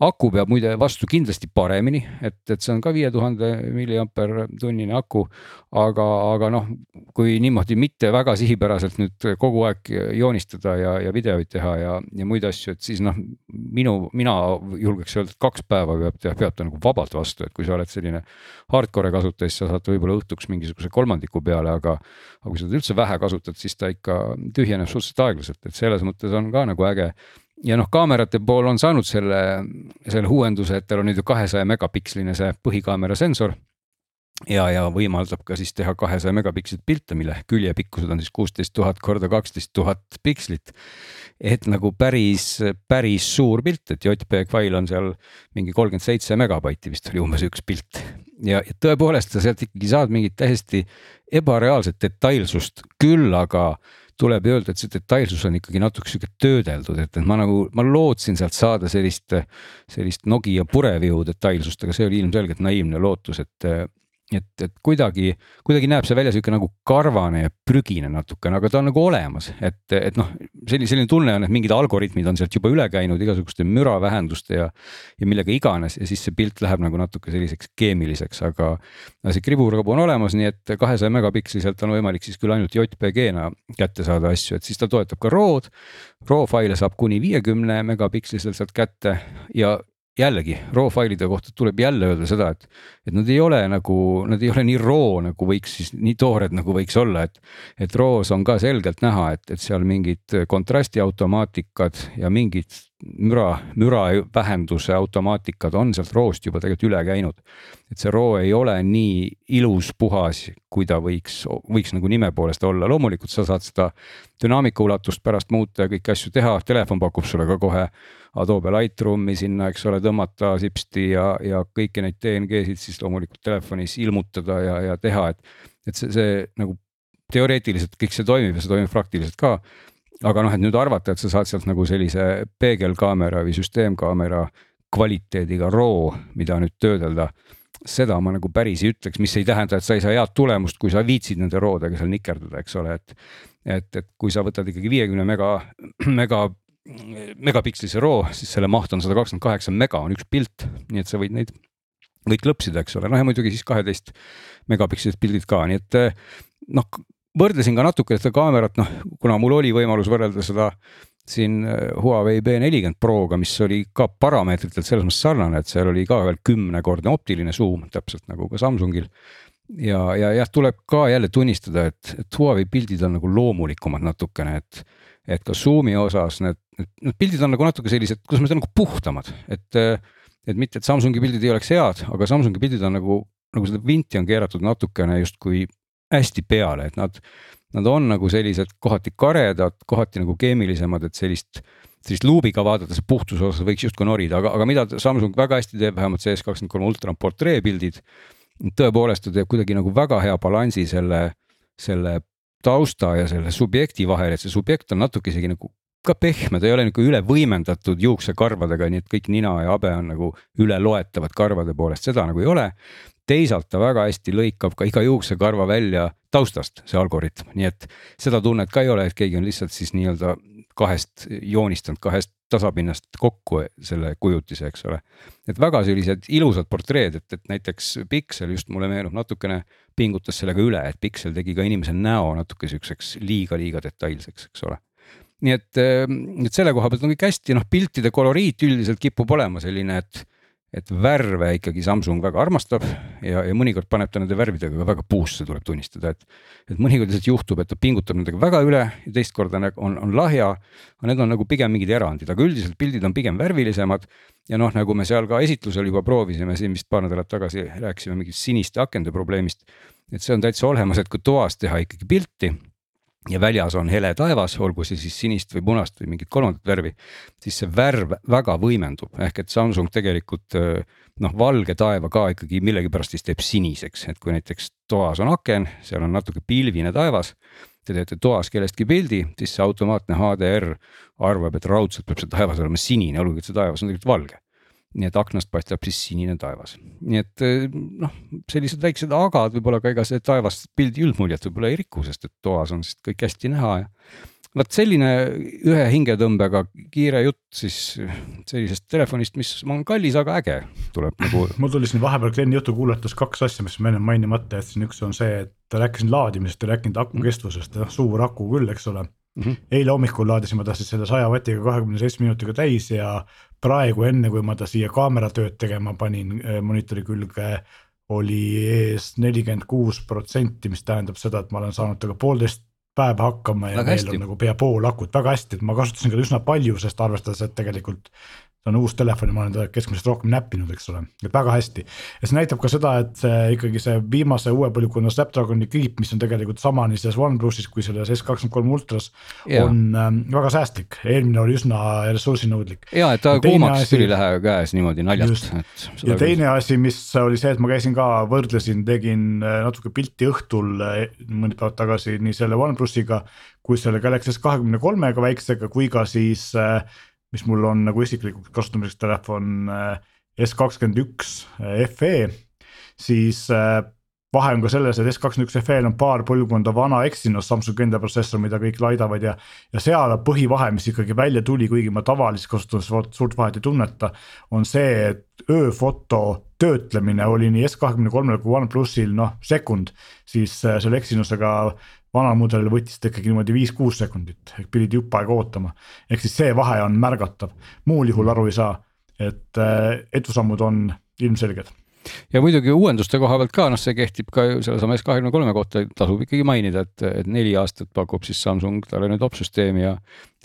aku peab muide vastu kindlasti paremini, et, et see on ka viie tuhande milliamper tunnine aku. aga, aga noh, kui niimoodi mitte väga sihipäraselt nüüd kogu aeg joonistada ja, ja videoid teha ja, ja muid asju, et siis noh, minu, mina julgeks öelda, et kaks kaks päeva peab, peab ta nagu vabalt vastu, et kui sa oled selline hardcore kasutaja, siis sa saad võib-olla õhtuks mingisuguse kolmandiku peale, aga. aga kui sa teda üldse vähe kasutad, siis ta ikka tühjeneb suhteliselt aeglaselt, et selles mõttes on ka nagu äge ja noh, kaamerate pool on saanud selle, selle uuenduse, et tal on nüüd ju kahesaja megapiksline see põhikaamera sensor ja, ja võimaldab ka siis teha kahesaja megapikslit pilte, mille küljepikkused on siis kuusteist tuhat korda kaksteist tuhat pikslit. et nagu päris, päris suur pilt, et JPEG fail on seal mingi kolmkümmend seitse megabaiti vist oli umbes üks pilt. ja, ja tõepoolest sa sealt ikkagi saad mingit täiesti ebareaalset detailsust, küll aga tuleb öelda, et see detailsus on ikkagi natuke sihuke töödeldud, et, et ma nagu, ma lootsin sealt saada sellist, sellist Nokia purevihu detailsust, aga see oli ilmselgelt naiivne lootus, et et, et kuidagi, kuidagi näeb see välja sihuke nagu karvane ja prügine natukene, aga ta on nagu olemas, et, et noh, selline, selline tunne on, et mingid algoritmid on sealt juba üle käinud igasuguste müravähenduste ja. ja millega iganes ja siis see pilt läheb nagu natuke selliseks keemiliseks, aga. aga see kriburkabu on olemas, nii et kahesaja megapiksliselt on võimalik siis küll ainult JPG-na kätte saada asju, et siis ta toetab ka RAW-d. RAW faile saab kuni viiekümne megapiksliselt sealt kätte ja jällegi raw failide kohta tuleb jälle öelda seda, et, et nad ei ole nagu, nad ei ole nii raw nagu võiks siis, nii toored nagu võiks olla, et. et raw's on ka selgelt näha, et, et seal mingid kontrasti automaatikad ja mingid müra, müra vähenduse automaatikad on sealt raw'st juba tegelikult üle käinud. et see raw ei ole nii ilus, puhas, kui ta võiks, võiks nagu nime poolest olla, loomulikult sa saad seda dünaamika ulatust pärast muuta ja kõiki asju teha, telefon pakub sulle ka kohe Adobe Lightroomi sinna, eks ole, tõmmata sipsti ja, ja kõiki neid DNG-sid siis loomulikult telefonis ilmutada ja, ja teha, et. et see, see nagu teoreetiliselt kõik see toimib ja see toimib praktiliselt ka. aga noh, et nüüd arvata, et sa saad sealt nagu sellise peegelkaamera või süsteemkaamera kvaliteediga RAW, mida nüüd töödelda seda ma nagu päris ei ütleks, mis ei tähenda, et sa ei saa head tulemust, kui sa viitsid nende roodega seal nikerdada, eks ole, et. et, et kui sa võtad ikkagi viiekümne mega, mega megapikslise RAW, siis selle maht on sada kakskümmend kaheksa mega on üks pilt, nii et sa võid neid kõik lõpsida, eks ole, noh ja muidugi siis kaheteist megapikslised pildid ka, nii et eh, noh, võrdlesin ka natuke seda kaamerat, noh, kuna mul oli võimalus võrrelda seda siin eh, Huawei B40 Proga, mis oli ka parameetritelt selles mõttes sarnane, et seal oli ka veel kümnekordne optiline suum, täpselt nagu ka Samsungil. ja, ja jah, tuleb ka jälle tunnistada, et, et Huawei pildid on nagu loomulikumad natukene, et et ka Zoom'i osas need, need pildid on nagu natuke sellised, kuidas ma ütlen, nagu puhtamad, et. et mitte, et Samsungi pildid ei oleks head, aga Samsungi pildid on nagu, nagu seda vinti on keeratud natukene justkui hästi peale, et nad. Nad on nagu sellised kohati karedad, kohati nagu keemilisemad, et sellist sellist luubiga vaadates puhtuse osas võiks justkui norida, aga, aga mida Samsung väga hästi teeb, vähemalt kakskümmend kolm ultra on portreepildid tõepoolest ta teeb kuidagi nagu väga hea balansi selle, selle tausta ja selle subjekti vahel, et see subjekt on natuke isegi nagu ka pehme, ta ei ole nagu üle võimendatud juuksekarvadega, nii et kõik nina ja habe on nagu üleloetavad karvade poolest, seda nagu ei ole. teisalt ta väga hästi lõikab ka iga juuksekarva välja taustast, see algoritm, nii et seda tunnet ka ei ole, et keegi on lihtsalt siis nii-öelda kahest joonistanud kahest tasapinnast kokku selle kujutise, eks ole. et väga sellised ilusad portreed, et, et näiteks Pixel just mulle meenub natukene pingutas sellega üle, et Pixel tegi ka inimese näo natuke siukseks liiga-liiga detailseks, eks ole. Nii et, et selle koha pealt on kõik hästi, noh piltide koloriit üldiselt kipub olema selline, et et värve ikkagi Samsung väga armastab ja, ja mõnikord paneb ta nende värvidega ka väga puusse, tuleb tunnistada, et. et mõnikord lihtsalt juhtub, et ta pingutab nendega väga üle ja teist korda on, on lahja. aga need on nagu pigem mingid erandid, aga üldiselt pildid on pigem värvilisemad. ja noh, nagu me seal ka esitlusel juba proovisime siin vist paar nädalat tagasi rääkisime mingist siniste akende probleemist. et see on täitsa olemas, et kui toas teha ikkagi pilti ja väljas on hele taevas, olgu see siis sinist või punast või mingit kolmandat värvi, siis see värv väga võimendub, ehk et Samsung tegelikult noh, valge taeva ka ikkagi millegipärast siis teeb siniseks, et kui näiteks toas on aken, seal on natuke pilvine taevas. Te teete toas kellestki pildi, siis see automaatne HDR arvab, et raudselt peab see taevas olema sinine, olgugi et see taevas on tegelikult valge nii et aknast paistab siis sinine taevas, nii et eh, noh, sellised väiksed agad võib-olla ka ega see taevast pildi üldmuljet võib-olla ei riku, sest et toas on siis kõik hästi näha ja. vot selline ühe hingetõmbega kiire jutt siis sellisest telefonist, mis on kallis, aga äge, tuleb nagu. mul tuli siin vahepeal Glen'i jutu kuulates kaks asja, mis ma enne mainimata jätsin, üks on see, et ta rääkis laadimisest ja rääkinud aku kestvusest, noh suur aku küll, eks ole Mm -hmm. eile hommikul laadisime ta siis selle saja vatiga kahekümne seitsme minutiga täis ja praegu, enne kui ma ta siia kaameratööd tegema panin äh, monitori külge, oli ees nelikümmend kuus protsenti, mis tähendab seda, et ma olen saanud temaga poolteist päeva hakkama ja veel on nagu pea pool akut, väga hästi, et ma kasutasin ka üsna palju, sest arvestades, et tegelikult see on uus telefon ja ma olen teda keskmisest rohkem näppinud, eks ole, et väga hästi. ja see näitab ka seda, et see ikkagi see viimase uue põlvkonna Snapdragoni kiip, mis on tegelikult sama nii selles OnePlusis kui selles S23 ultras. on äh, väga säästlik, eelmine oli üsna ressursinõudlik. ja et ta kuumaks asi... tuli lähe käes niimoodi naljalt. ja teine asi, mis oli see, et ma käisin ka, võrdlesin, tegin äh, natuke pilti õhtul äh, mõned päevad tagasi nii selle OnePlusiga kui selle Galaxy S23-ga väiksega, kui ka siis äh, mis mul on nagu isiklikuks kasutamiseks telefon äh, S kakskümmend üks äh, FE, siis äh, vahe on ka selles, et S kakskümmend üks FE-l on paar põlvkonda vana Exynos Samsungi enda protsessor, mida kõik laidavad ja. ja seal põhivahe, mis ikkagi välja tuli, kuigi ma tavaliselt kasutades suurt vahet ei tunneta, on see, et ööfoto töötlemine oli nii S kahekümne kolmel kui OnePlusil noh sekund, siis selle Exynosega vanal mudelil võttis ta ikkagi niimoodi viis-kuus sekundit, ehk pidid jupp aega ootama. ehk siis see vahe on märgatav, muul juhul aru ei saa, et äh, edusammud on ilmselged ja muidugi uuenduste koha pealt ka, noh, see kehtib ka sellesama S23 kohta, tasub ikkagi mainida, et, et neli aastat pakub siis Samsung talle nüüd opsüsteemi ja.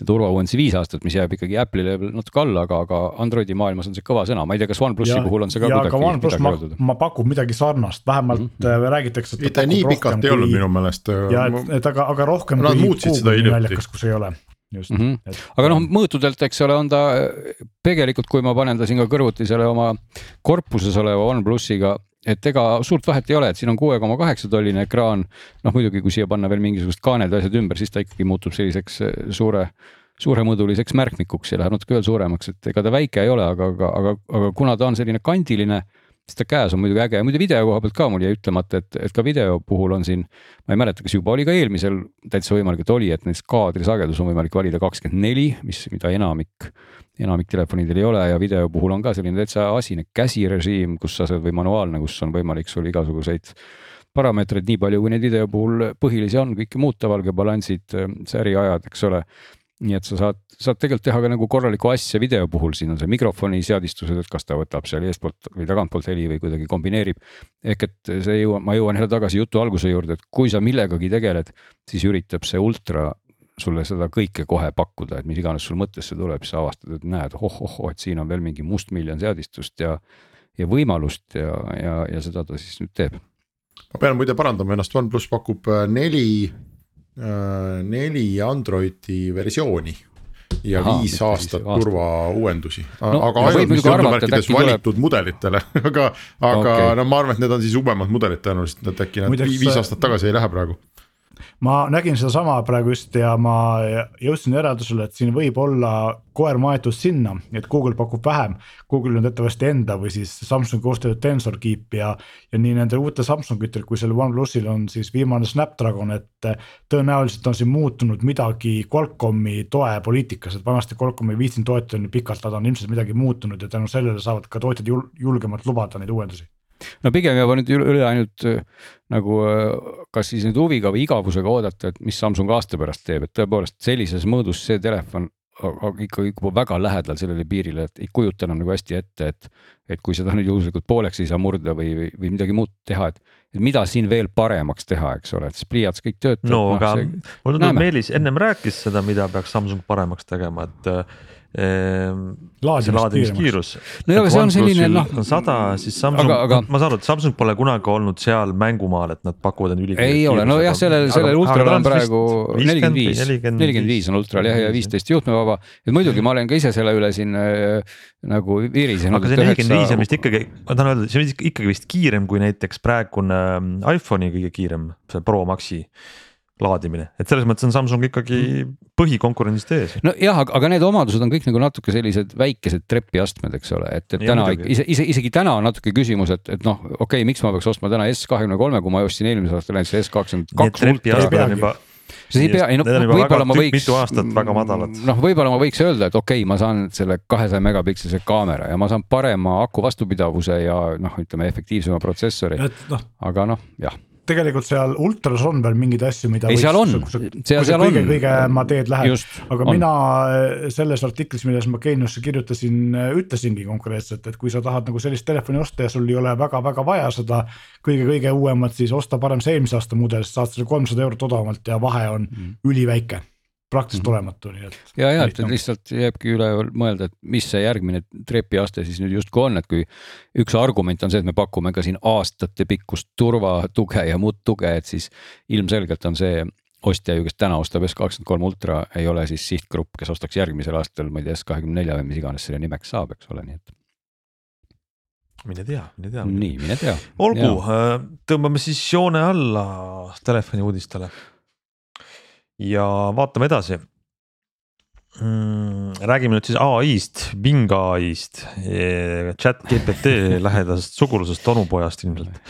ja turvauuendusi viis aastat, mis jääb ikkagi Apple'ile natuke alla, aga, aga Androidi maailmas on see kõva sõna, ma ei tea, kas OnePlusi puhul on see ka ja, kuidagi. OnePlus ma, ma pakun midagi sarnast, vähemalt mm -hmm. räägitakse. ei ta nii pikalt ei olnud minu meelest. ja et, et aga, aga rohkem. Nad muutsid seda hiljuti. kus ei ole just mm. -hmm. Et... aga noh, mõõtudelt, eks ole, on ta tegelikult, kui ma panen ta siin ka kõrvuti selle oma korpuses oleva OnePlusiga, et ega suurt vahet ei ole, et siin on kuue koma kaheksa tolline ekraan. noh, muidugi, kui siia panna veel mingisugused kaaned ja asjad ümber, siis ta ikkagi muutub selliseks eh, suure, suuremõõduliseks märkmikuks ja läheb natuke veel suuremaks, et ega ta väike ei ole, aga, aga, aga, aga kuna ta on selline kandiline käes on muidugi äge. Ja muide video koha pealt ka mul jäi ütlemata, et, et ka video puhul on siin, ma ei mäleta, kas juba oli ka eelmisel täitsa võimalik, et oli, et näiteks kaadrisagedus on võimalik valida kakskümmend neli, mis, mida enamik, enamik telefonidel ei ole. Ja video puhul on ka selline täitsa asine käsirežiim, kus sa saad või manuaalne, kus on võimalik sul igasuguseid parameetreid nii palju, kui neid video puhul põhilisi on, kõike muuta, valgebalansid, säriajad, eks ole nii et sa saad, saad tegelikult teha ka nagu korralikku asja video puhul, siin on see mikrofoni seadistused, et kas ta võtab seal eestpoolt või tagantpoolt heli või kuidagi kombineerib. ehk et see jõuab, ma jõuan jälle tagasi jutu alguse juurde, et kui sa millegagi tegeled, siis üritab see ultra sulle seda kõike kohe pakkuda, et mis iganes sul mõttesse tuleb, siis avastad, et näed, oh-oh-oh, et siin on veel mingi mustmiljon seadistust ja, ja võimalust ja, ja, ja seda ta siis nüüd teeb. ma pean muide parandama ennast, OnePlus pakub äh, neli neli Androidi versiooni. ja Aha, viis aastat turvauuendusi no,, aga ainult vist jutumärkides valitud tuleb... mudelitele aga, aga okay. no ma arvan, et need on siis uuemad mudelid tõenäoliselt, et äkki nad Muideks, viis aastat tagasi ei lähe praegu ma nägin sedasama praegu just ja ma jõudsin järeldusele, et siin võib olla koer maetud sinna, et Google pakub vähem. Google'il on teatavasti enda või siis Samsungi koostööd Tensor Keep ja, ja nii nendel uutel Samsungitel kui sellel OnePlusil on siis viimane Snapdragon, et tõenäoliselt on siin muutunud midagi Qualcomm'i toe poliitikas, et vanasti Qualcomm ei viitsinud toetada nii pikalt, nad on ilmselt midagi muutunud ja tänu sellele saavad ka tootjad jul julgemalt lubada neid uuendusi no pigem jääb nüüd üle ainult äh, nagu äh, kas siis nüüd huviga või igavusega oodata, et mis Samsung aasta pärast teeb, et tõepoolest sellises mõõdus see telefon ikka juba väga lähedal sellele piirile, et ei kujuta enam nagu hästi ette, et. et kui seda nüüd juhuslikult pooleks ei saa murda või, või, või midagi muud teha, et, et mida siin veel paremaks teha, eks ole, et siis pliiats kõik töötab. no aga no, mulle tundub, Meelis ennem rääkis seda, mida peaks Samsung paremaks tegema, et laadimiskiirus. no aga see on selline noh. on sada, siis Samsung, aga... ma saan aru, et Samsung pole kunagi olnud seal mängumaal, et nad pakuvad end ülikiirelt. ei ole, nojah, sellel, sellel ultral on praegu nelikümmend viis, nelikümmend viis on ultral jah, ja viisteist juhtmevaba. et muidugi ma olen ka ise selle üle siin äh, nagu virisenud. aga see nelikümmend viis on vist ikkagi, ma tahan öelda, see on ikkagi vist kiirem kui näiteks praegune ähm, iPhone'i kõige kiirem, see Pro Maxi laadimine, et selles mõttes on Samsung ikkagi põhikonkurentsist ees. nojah, aga, aga need omadused on kõik nagu natuke sellised väikesed trepiastmed, eks ole, et, et ja, täna muidugi. ise, ise, isegi täna on natuke küsimus, et, et noh, okei okay,, miks ma peaks ostma täna S kahekümne kolme, kui ma ostsin eelmisel aastal näiteks S kakskümmend kaks. siis ei pea, ei no võib-olla ma võiks. mitu aastat väga madalad. noh, võib-olla ma võiks öelda, et okei okay,, ma saan selle kahesaja megapikselise kaamera ja ma saan parema aku vastupidavuse ja noh, ütleme efektiivsema protsessori. No. aga noh, jah tegelikult seal ultras on veel mingeid asju, mida. ei, seal on, seal, seal kõige, on. kõige ma teed lähed, aga on. mina eh, selles artiklis, milles ma Geeniusse kirjutasin, eh, ütlesingi konkreetselt, et kui sa tahad nagu sellist telefoni osta ja sul ei ole väga-väga vaja seda kõige-kõige uuemat, siis osta parem see eelmise aasta mudel, sest saad selle kolmsada eurot odavamalt ja vahe on mm. üliväike praktiliselt -hmm. olematu, nii et. ja, ja et lihtsalt jääbki üle mõelda, et mis see järgmine trepiaste siis nüüd justkui on, et kui üks argument on see, et me pakume ka siin aastatepikkust turvatuge ja muud tuge, et siis ilmselgelt on see ostja ju, kes täna ostab S kakskümmend kolm ultra, ei ole siis sihtgrupp, kes ostaks järgmisel aastal, ma ei tea, S kahekümne nelja või mis iganes selle nimeks saab, eks ole, nii et mine tea, mine tea. nii, mine tea. olgu, äh, tõmbame siis joone alla telefoni uudistele ja vaatame edasi mm,. räägime nüüd siis ai-st, Bing ai-st, chat GPT lähedasest sugulusest onupojast ilmselt.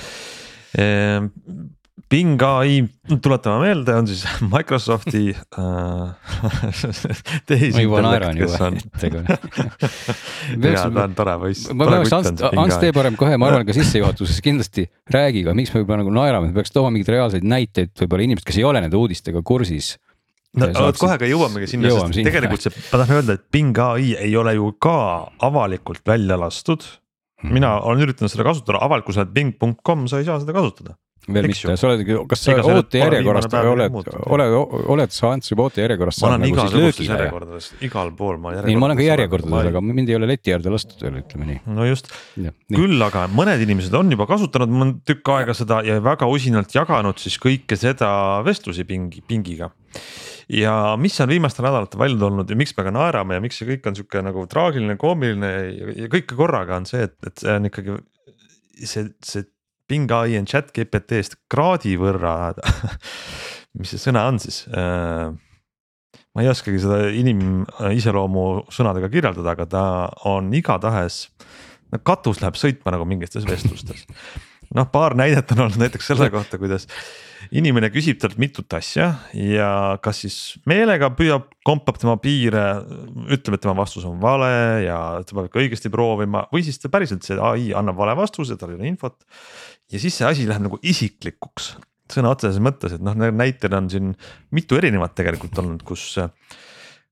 Bing ai, tuletame meelde, on siis Microsofti äh, tehisintellekt, kes on. ja ta on tore poiss. ma peaks Ants, Ants tee parem kohe, ma arvan ka sissejuhatuses kindlasti räägi ka, miks me juba nagu naerame, peaks tooma mingeid reaalseid näiteid, võib-olla inimesed, kes ei ole nende uudistega kursis no vot kohe ka jõuamegi sinna, sest sinna. tegelikult see, ma tahan öelda, et Bing ai ei ole ju ka avalikult välja lastud. mina olen üritanud seda kasutada, avalikul sajal bing.com sa ei saa seda kasutada veel mitte, sa oled, kas sa ootejärjekorrast oled, oled, oled sa Ants juba ootejärjekorrast saanud nagu siis löögile? igal pool ma järjekordades. nii, ma olen ka järjekordades, aga mind ei ole leti äärde lastud veel, ütleme nii. no just, küll aga mõned inimesed on juba kasutanud, ma olen tükk aega seda ja väga usinalt jaganud siis kõike seda vestlusi pingi, pingiga ja mis on viimastel nädalatel välja tulnud ja miks me ka naerame ja miks see kõik on sihuke nagu traagiline, koomiline ja kõike korraga on see, et, et see on ikkagi see, see Bing ai on chat GPT-st kraadi võrra mis see sõna on siis? Äh, ma ei oskagi seda inimiseloomu sõnadega kirjeldada, aga ta on igatahes, no katus läheb sõitma nagu mingites vestlustes. noh, paar näidet on olnud näiteks selle kohta, kuidas inimene küsib talt mitut asja ja kas siis meelega püüab, kompab tema piire, ütleb, et tema vastus on vale ja ta peab ikka õigesti proovima või siis ta päriselt see ai annab vale vastuse, tal ei ole infot. Ja siis see asi läheb nagu isiklikuks sõna otseses mõttes, et noh, näited on siin mitu erinevat tegelikult olnud, kus,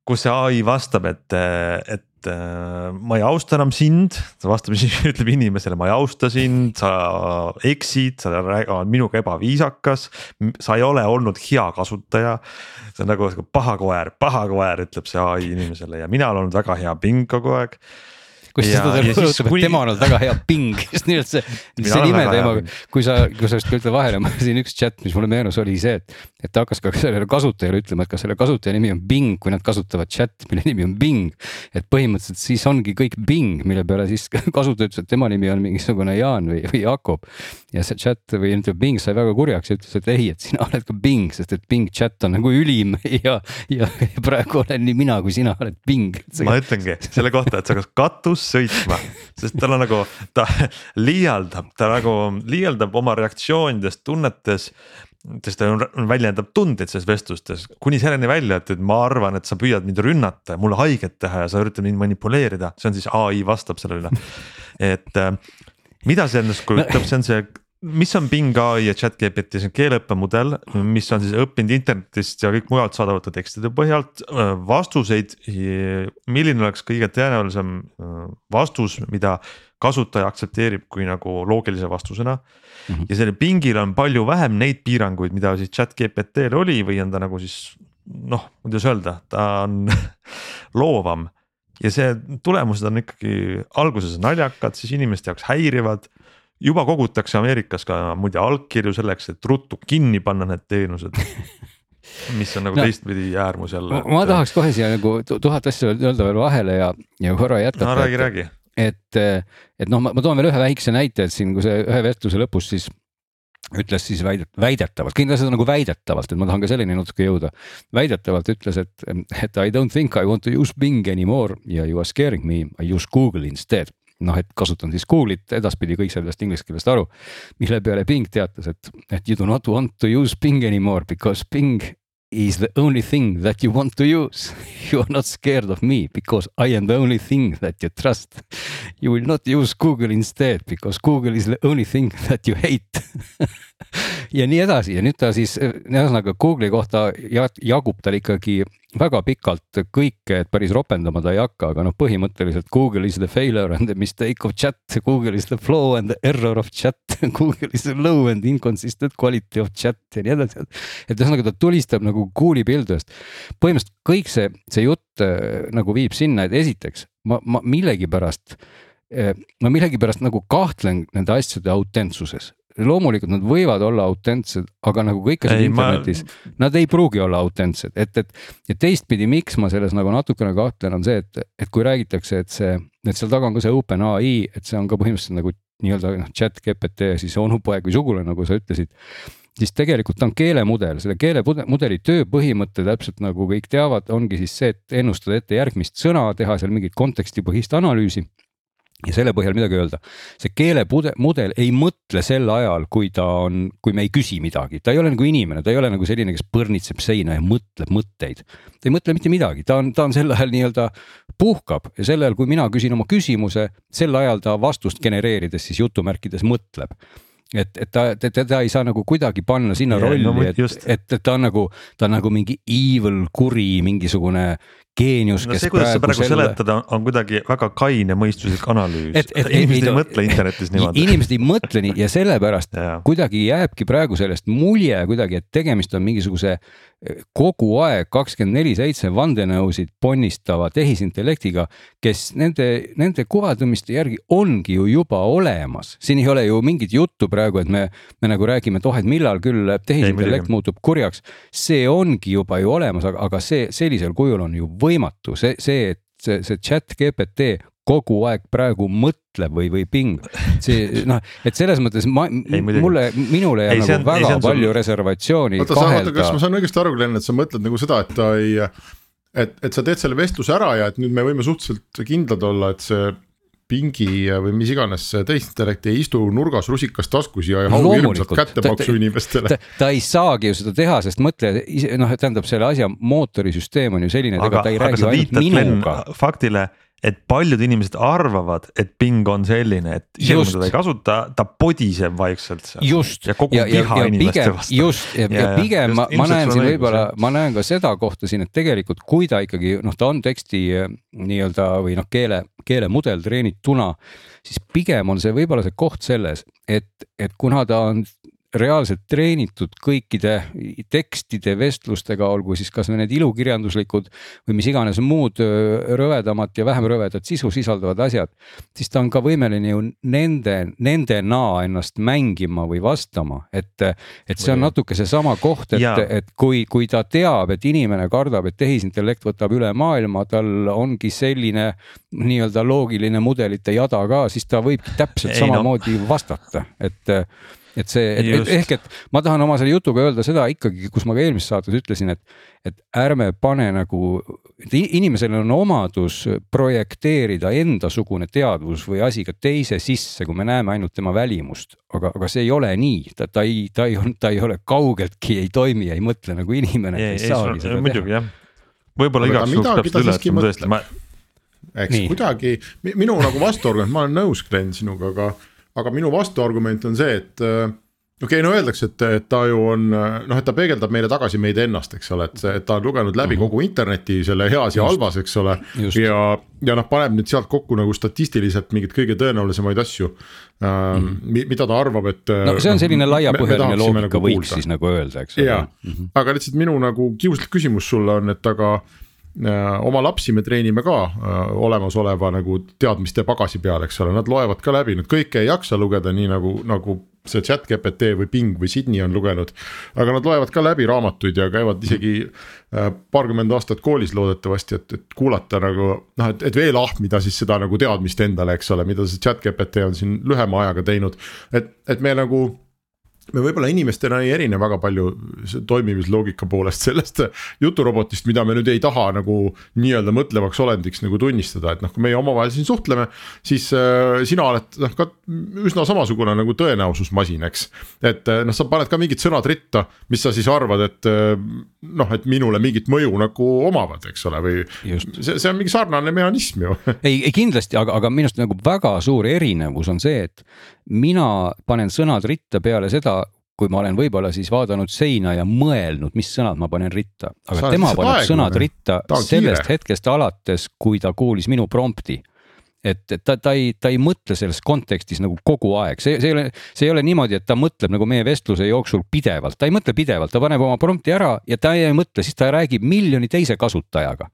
kus see ai vastab, et, et äh, ma ei austa enam sind, ta vastab, ütleb inimesele, ma ei austa sind, sa eksid, sa oled minuga ebaviisakas, sa ei ole olnud hea kasutaja. see on nagu paha koer, paha koer, ütleb see ai inimesele ja mina olen olnud väga hea ping kogu aeg kus ta talle rõhutab, et tema on olnud väga hea ping, just nimelt see, see nime teema, kui sa, kui sa just ütlen vahele, siin üks chat, mis mulle meenus, oli see, et, et ta hakkas ka sellele kasutajale ütlema, et kas selle kasutaja nimi on Bing, kui nad kasutavad chat'i, mille nimi on Bing. et põhimõtteliselt siis ongi kõik Bing, mille peale siis kasutaja ütles, et tema nimi on mingisugune Jaan või, või Jakob. ja see chat või ütleme Bing sai väga kurjaks ja ütles, et ei, et sina oled ka Bing, sest et Bing chat on nagu ülim ja, ja praegu olen nii mina kui sina oled Bing. ma ütlengi selle kohta, et sa kas katus sõitma, sest tal on nagu, ta liialdab, ta nagu liialdab oma reaktsioonides, tunnetes sest ta väljendab tundeid selles vestlustes. Kuni selleni välja, et, et ma arvan, et sa püüad mind rünnata ja mulle haiget teha ja sa üritad mind manipuleerida, see on siis ai vastab sellele. et äh, mida see endast kujutab, see on see mis on Bing ai ja chat-GPT, see on keeleõppemudel, mis on siis õppinud internetist ja kõik mujalt saadavate tekstide põhjalt äh, vastuseid. milline oleks kõige tõenäolisem äh, vastus, mida kasutaja aktsepteerib kui nagu loogilise vastusena mm. -hmm. ja sellel Bingil on palju vähem neid piiranguid, mida siis chat-GPT-l oli või on ta nagu siis noh, kuidas öelda, ta on loovam ja see tulemused on ikkagi alguses naljakad, siis inimeste jaoks häirivad juba kogutakse Ameerikas ka muide allkirju selleks, et ruttu kinni panna need teenused mis on nagu no, teistpidi äärmus jälle. ma et... tahaks kohe siia nagu tuhat asja öelda veel vahele ja, ja korra jätkata. no räägi, räägi. et, et noh, ma toon veel ühe väikse näite, et siin, kui see ühe vestluse lõpus siis ütles siis väidet-, väidetavalt, kindlasti nagu väidetavalt, et ma tahan ka selleni natuke jõuda. väidetavalt ütles, et, et I don't think I want to use Bing anymore ja you are scaring me, I use Google instead noh, et kasutan siis Google'it, edaspidi kõik said sellest inglise keelest aru. mille peale Bing teatas, et, et you do not want to use Bing anymore because Bing is the only thing that you want to use. You are not scared of me because I am the only thing that you trust. You will not use Google instead because Google is the only thing that you hate ja nii edasi ja nüüd ta siis ühesõnaga Google'i kohta jagub tal ikkagi väga pikalt kõike, et päris ropendama ta ei hakka, aga noh, põhimõtteliselt Google is the failure and the mistake of chat, Google is the flow and the error of chat, Google is the low and inconsistent quality of chat ja nii edasi. et ühesõnaga ta tulistab nagu kuuli pildujast. põhimõtteliselt kõik see, see jutt äh, nagu viib sinna, et esiteks ma, ma millegipärast äh, ma millegipärast nagu kahtlen nende asjade autentsuses loomulikult nad võivad olla autentsed, aga nagu kõik asjad internetis ma..., nad ei pruugi olla autentsed, et, et. ja teistpidi, miks ma selles nagu natukene kahtlen, on see, et, et kui räägitakse, et see, et seal taga on ka see open ai, et see on ka põhimõtteliselt nagu nii-öelda noh, chat GPT siis onupoeg või sugulane, nagu sa ütlesid siis tegelikult ta on keelemudel, selle keelemudeli tööpõhimõte täpselt nagu kõik teavad, ongi siis see, et ennustada ette järgmist sõna, teha seal mingit kontekstipõhist analüüsi ja selle põhjal midagi öelda. see keelemudel ei mõtle sel ajal, kui ta on, kui me ei küsi midagi, ta ei ole nagu inimene, ta ei ole nagu selline, kes põrnitseb seina ja mõtleb mõtteid. ta ei mõtle mitte midagi, ta on, ta on sel ajal nii-öelda puhkab ja sel ajal, kui mina küsin oma küsimuse, sel ajal ta vastust genereerides siis jutumärkides mõtleb et, et ta, teda ei saa nagu kuidagi panna sinna yeah, rolli no,, et, et, et ta on nagu, ta on nagu mingi evil, kuri, mingisugune geenius, no,. see, sa praegu selle... seletada, on kuidagi väga kaine mõistuslik analüüs. inimesed ei, ei mõtle internetis niimoodi. inimesed ei mõtle nii ja sellepärast ja. kuidagi jääbki praegu sellest mulje kuidagi, et tegemist on mingisuguse eh, kogu aeg kakskümmend neli seitse vandenõusid ponnistava tehisintellektiga, kes nende, nende kuvandumiste järgi ongi ju juba olemas. siin ei ole ju mingit juttu praegu, et me, me nagu räägime, et oh, et millal küll tehisintellekt muutub kurjaks. see ongi juba ju olemas, aga, aga see sellisel kujul on ju võimatu, see, see, et see, see chat GPT kogu aeg praegu mõtleb või, või ping. see noh, et selles mõttes ma, ei, mulle, minule jääb nagu on, väga ei, palju sul... reservatsiooni. oota, sa, oota, kas ma saan õigesti aru, Glen, et sa mõtled nagu seda, et ta ei, et, et sa teed selle vestluse ära ja et nüüd me võime suhteliselt kindlad olla, et see pingi või mis iganes tehisintellekt ei istu nurgas rusikas taskus ja ei hau hirmsat kättemaksu inimestele. Ta, ta ei saagi ju seda teha, sest mõtle, noh, tähendab selle asja mootorisüsteem on ju selline, et ega ta ei räägi ainult minuga. faktile et paljud inimesed arvavad, et Bing on selline, et isegi kui teda ei kasuta, ta podiseb vaikselt seal. just. ja kogu ja, ja, inimeste pigem, just. Ja, ja, ja pigem just, ma, ma näen siin võib-olla, ma näen ka seda kohta siin, et tegelikult kui ta ikkagi noh, ta on teksti eh, nii-öelda või noh, keele, keelemudel treenituna, siis pigem on see võib-olla see koht selles, et, et kuna ta on reaalselt treenitud kõikide tekstide, vestlustega, olgu siis kas või need ilukirjanduslikud või mis iganes muud rõvedamat ja vähem rõvedat sisu sisaldavad asjad. siis ta on ka võimeline ju nende, nendena ennast mängima või vastama, et, et see on natuke seesama koht, et, et kui, kui ta teab, et inimene kardab, et tehisintellekt võtab üle maailma, tal ongi selline nii-öelda loogiline mudelite jada ka, siis ta võibki täpselt Ei, samamoodi no. vastata, et et see, et ehk, et ma tahan oma selle jutuga öelda seda ikkagi, kus ma ka eelmises saates ütlesin, et, et ärme pane nagu, inimesel on omadus projekteerida endasugune teadvus või asi ka teise sisse, kui me näeme ainult tema välimust. aga, aga see ei ole nii, ta, ta ei, ta ei, ta ei ole kaugeltki, ei toimi, ei mõtle nagu inimene. ei, ei, ei, muidugi jah, võib-olla igaks juhuks seda üle ütlema tõesti, ma eks Nii. kuidagi minu nagu vastuargument, ma olen nõus, Glen, sinuga, aga, aga minu vastuargument on see, et äh, okei okay,, no öeldakse, et, et ta ju on noh, et ta peegeldab meile tagasi meid ennast, eks ole, et see, et ta on lugenud läbi mm -hmm. kogu interneti selle heas ja halvas, eks ole. ja, ja noh, paneb nüüd sealt kokku nagu statistiliselt mingeid kõige tõenäolisemaid asju mm. -hmm. mida ta arvab, et. no see on selline laiapõhjaline loogika nagu võiks kuulda. siis nagu öelda, eks ole. Mm -hmm. aga lihtsalt minu nagu kiuslik küsimus sulle on, et aga Äh, oma lapsi me treenime ka äh, olemasoleva nagu teadmiste pagasi peal, eks ole, nad loevad ka läbi, nad kõike ei jaksa lugeda, nii nagu, nagu see chat GPT või Bing või Sydney on lugenud. aga nad loevad ka läbi raamatuid ja käivad isegi äh, paarkümmend aastat koolis loodetavasti, et, et kuulata nagu noh, et, et veel ahmida siis seda nagu teadmist endale, eks ole, mida see chat GPT on siin lühema ajaga teinud. et, et me nagu me võib-olla inimestena ei erine väga palju toimimisloogika poolest sellest juturobotist, mida me nüüd ei taha nagu nii-öelda mõtlevaks olendiks nagu tunnistada, et noh, kui meie omavahel siin suhtleme. siis äh, sina oled noh ka üsna samasugune nagu tõenäosusmasin, eks. et äh, noh, sa paned ka mingid sõnad ritta, mis sa siis arvad, et äh, noh, et minule mingit mõju nagu omavad, eks ole, või see, see on mingi sarnane mehhanism ju ei, ei kindlasti, aga, aga minu arust nagu väga suur erinevus on see, et mina panen sõnad ritta peale seda, kui ma olen võib-olla siis vaadanud seina ja mõelnud, mis sõnad ma panen ritta, aga Sa tema paneb aegu, sõnad ritta sellest kiire. hetkest alates, kui ta kuulis minu prompti. Et, et ta, ta ei, ta ei mõtle selles kontekstis nagu kogu aeg, see, see ei ole, see ei ole niimoodi, et ta mõtleb nagu meie vestluse jooksul pidevalt, ta ei mõtle pidevalt, ta paneb oma prompti ära ja ta ei mõtle, siis ta räägib miljoni teise kasutajaga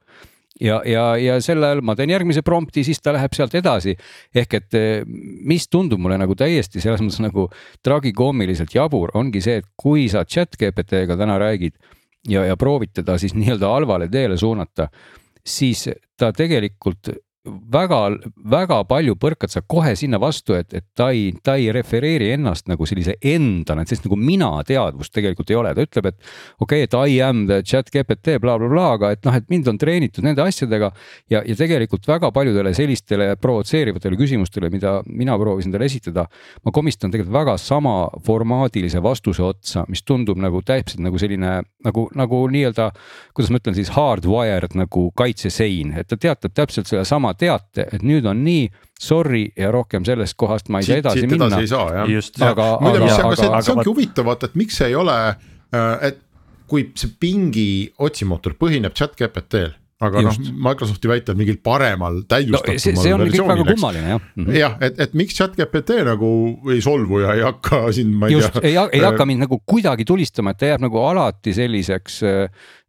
ja, ja, ja sel ajal ma teen järgmise prompti, siis ta läheb sealt edasi. ehk et eh, mis tundub mulle nagu täiesti selles mõttes nagu tragikoomiliselt jabur, ongi see, et kui sa chat GPT-ga täna räägid ja, ja proovid teda siis nii-öelda halvale teele suunata, siis ta tegelikult väga-väga palju põrkad sa kohe sinna vastu, et, et ta ei, ta ei refereeri ennast nagu sellise endana, et sellist nagu mina teadvust tegelikult ei ole, ta ütleb, et okei okay,, et I am the chat GPT blablabla bla, bla, aga et noh, et mind on treenitud nende asjadega. ja, ja tegelikult väga paljudele sellistele provotseerivatele küsimustele, mida mina proovisin talle esitada, ma komistan tegelikult väga sama formaadilise vastuse otsa, mis tundub nagu täpselt nagu selline nagu, nagu nii-öelda, kuidas ma ütlen siis hardwired nagu kaitsesein, et ta teatab täpselt sellesama oma teate, et nüüd on nii, sorry ja rohkem sellest kohast ma ei saa edasi siit minna. edasi ei saa jah. aga, aga, aga, see, aga see ongi huvitav vaata, et miks see ei ole, äh, et kui see pingi otsimootor põhineb chat GPT-l aga noh, Microsofti väitel mingil paremal täiustatumal no,. see, see on kõik väga kummaline jah mm -hmm.. jah, et, et miks chat GPT nagu ei solvu ja ei hakka siin, ma ei Just, tea. ei, ei hakka mind nagu kuidagi tulistama, et ta jääb nagu alati selliseks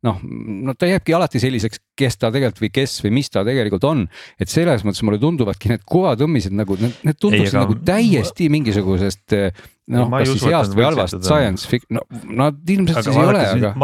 noh, no ta jääbki alati selliseks, kes ta tegelikult või kes või mis ta tegelikult on. et selles mõttes mulle tunduvadki need kuvatõmmised nagu need, need tunduksid nagu täiesti mingisugusest noh, kas siis heast või halvast science fiction, no nad ilmselt siis ei ole, aga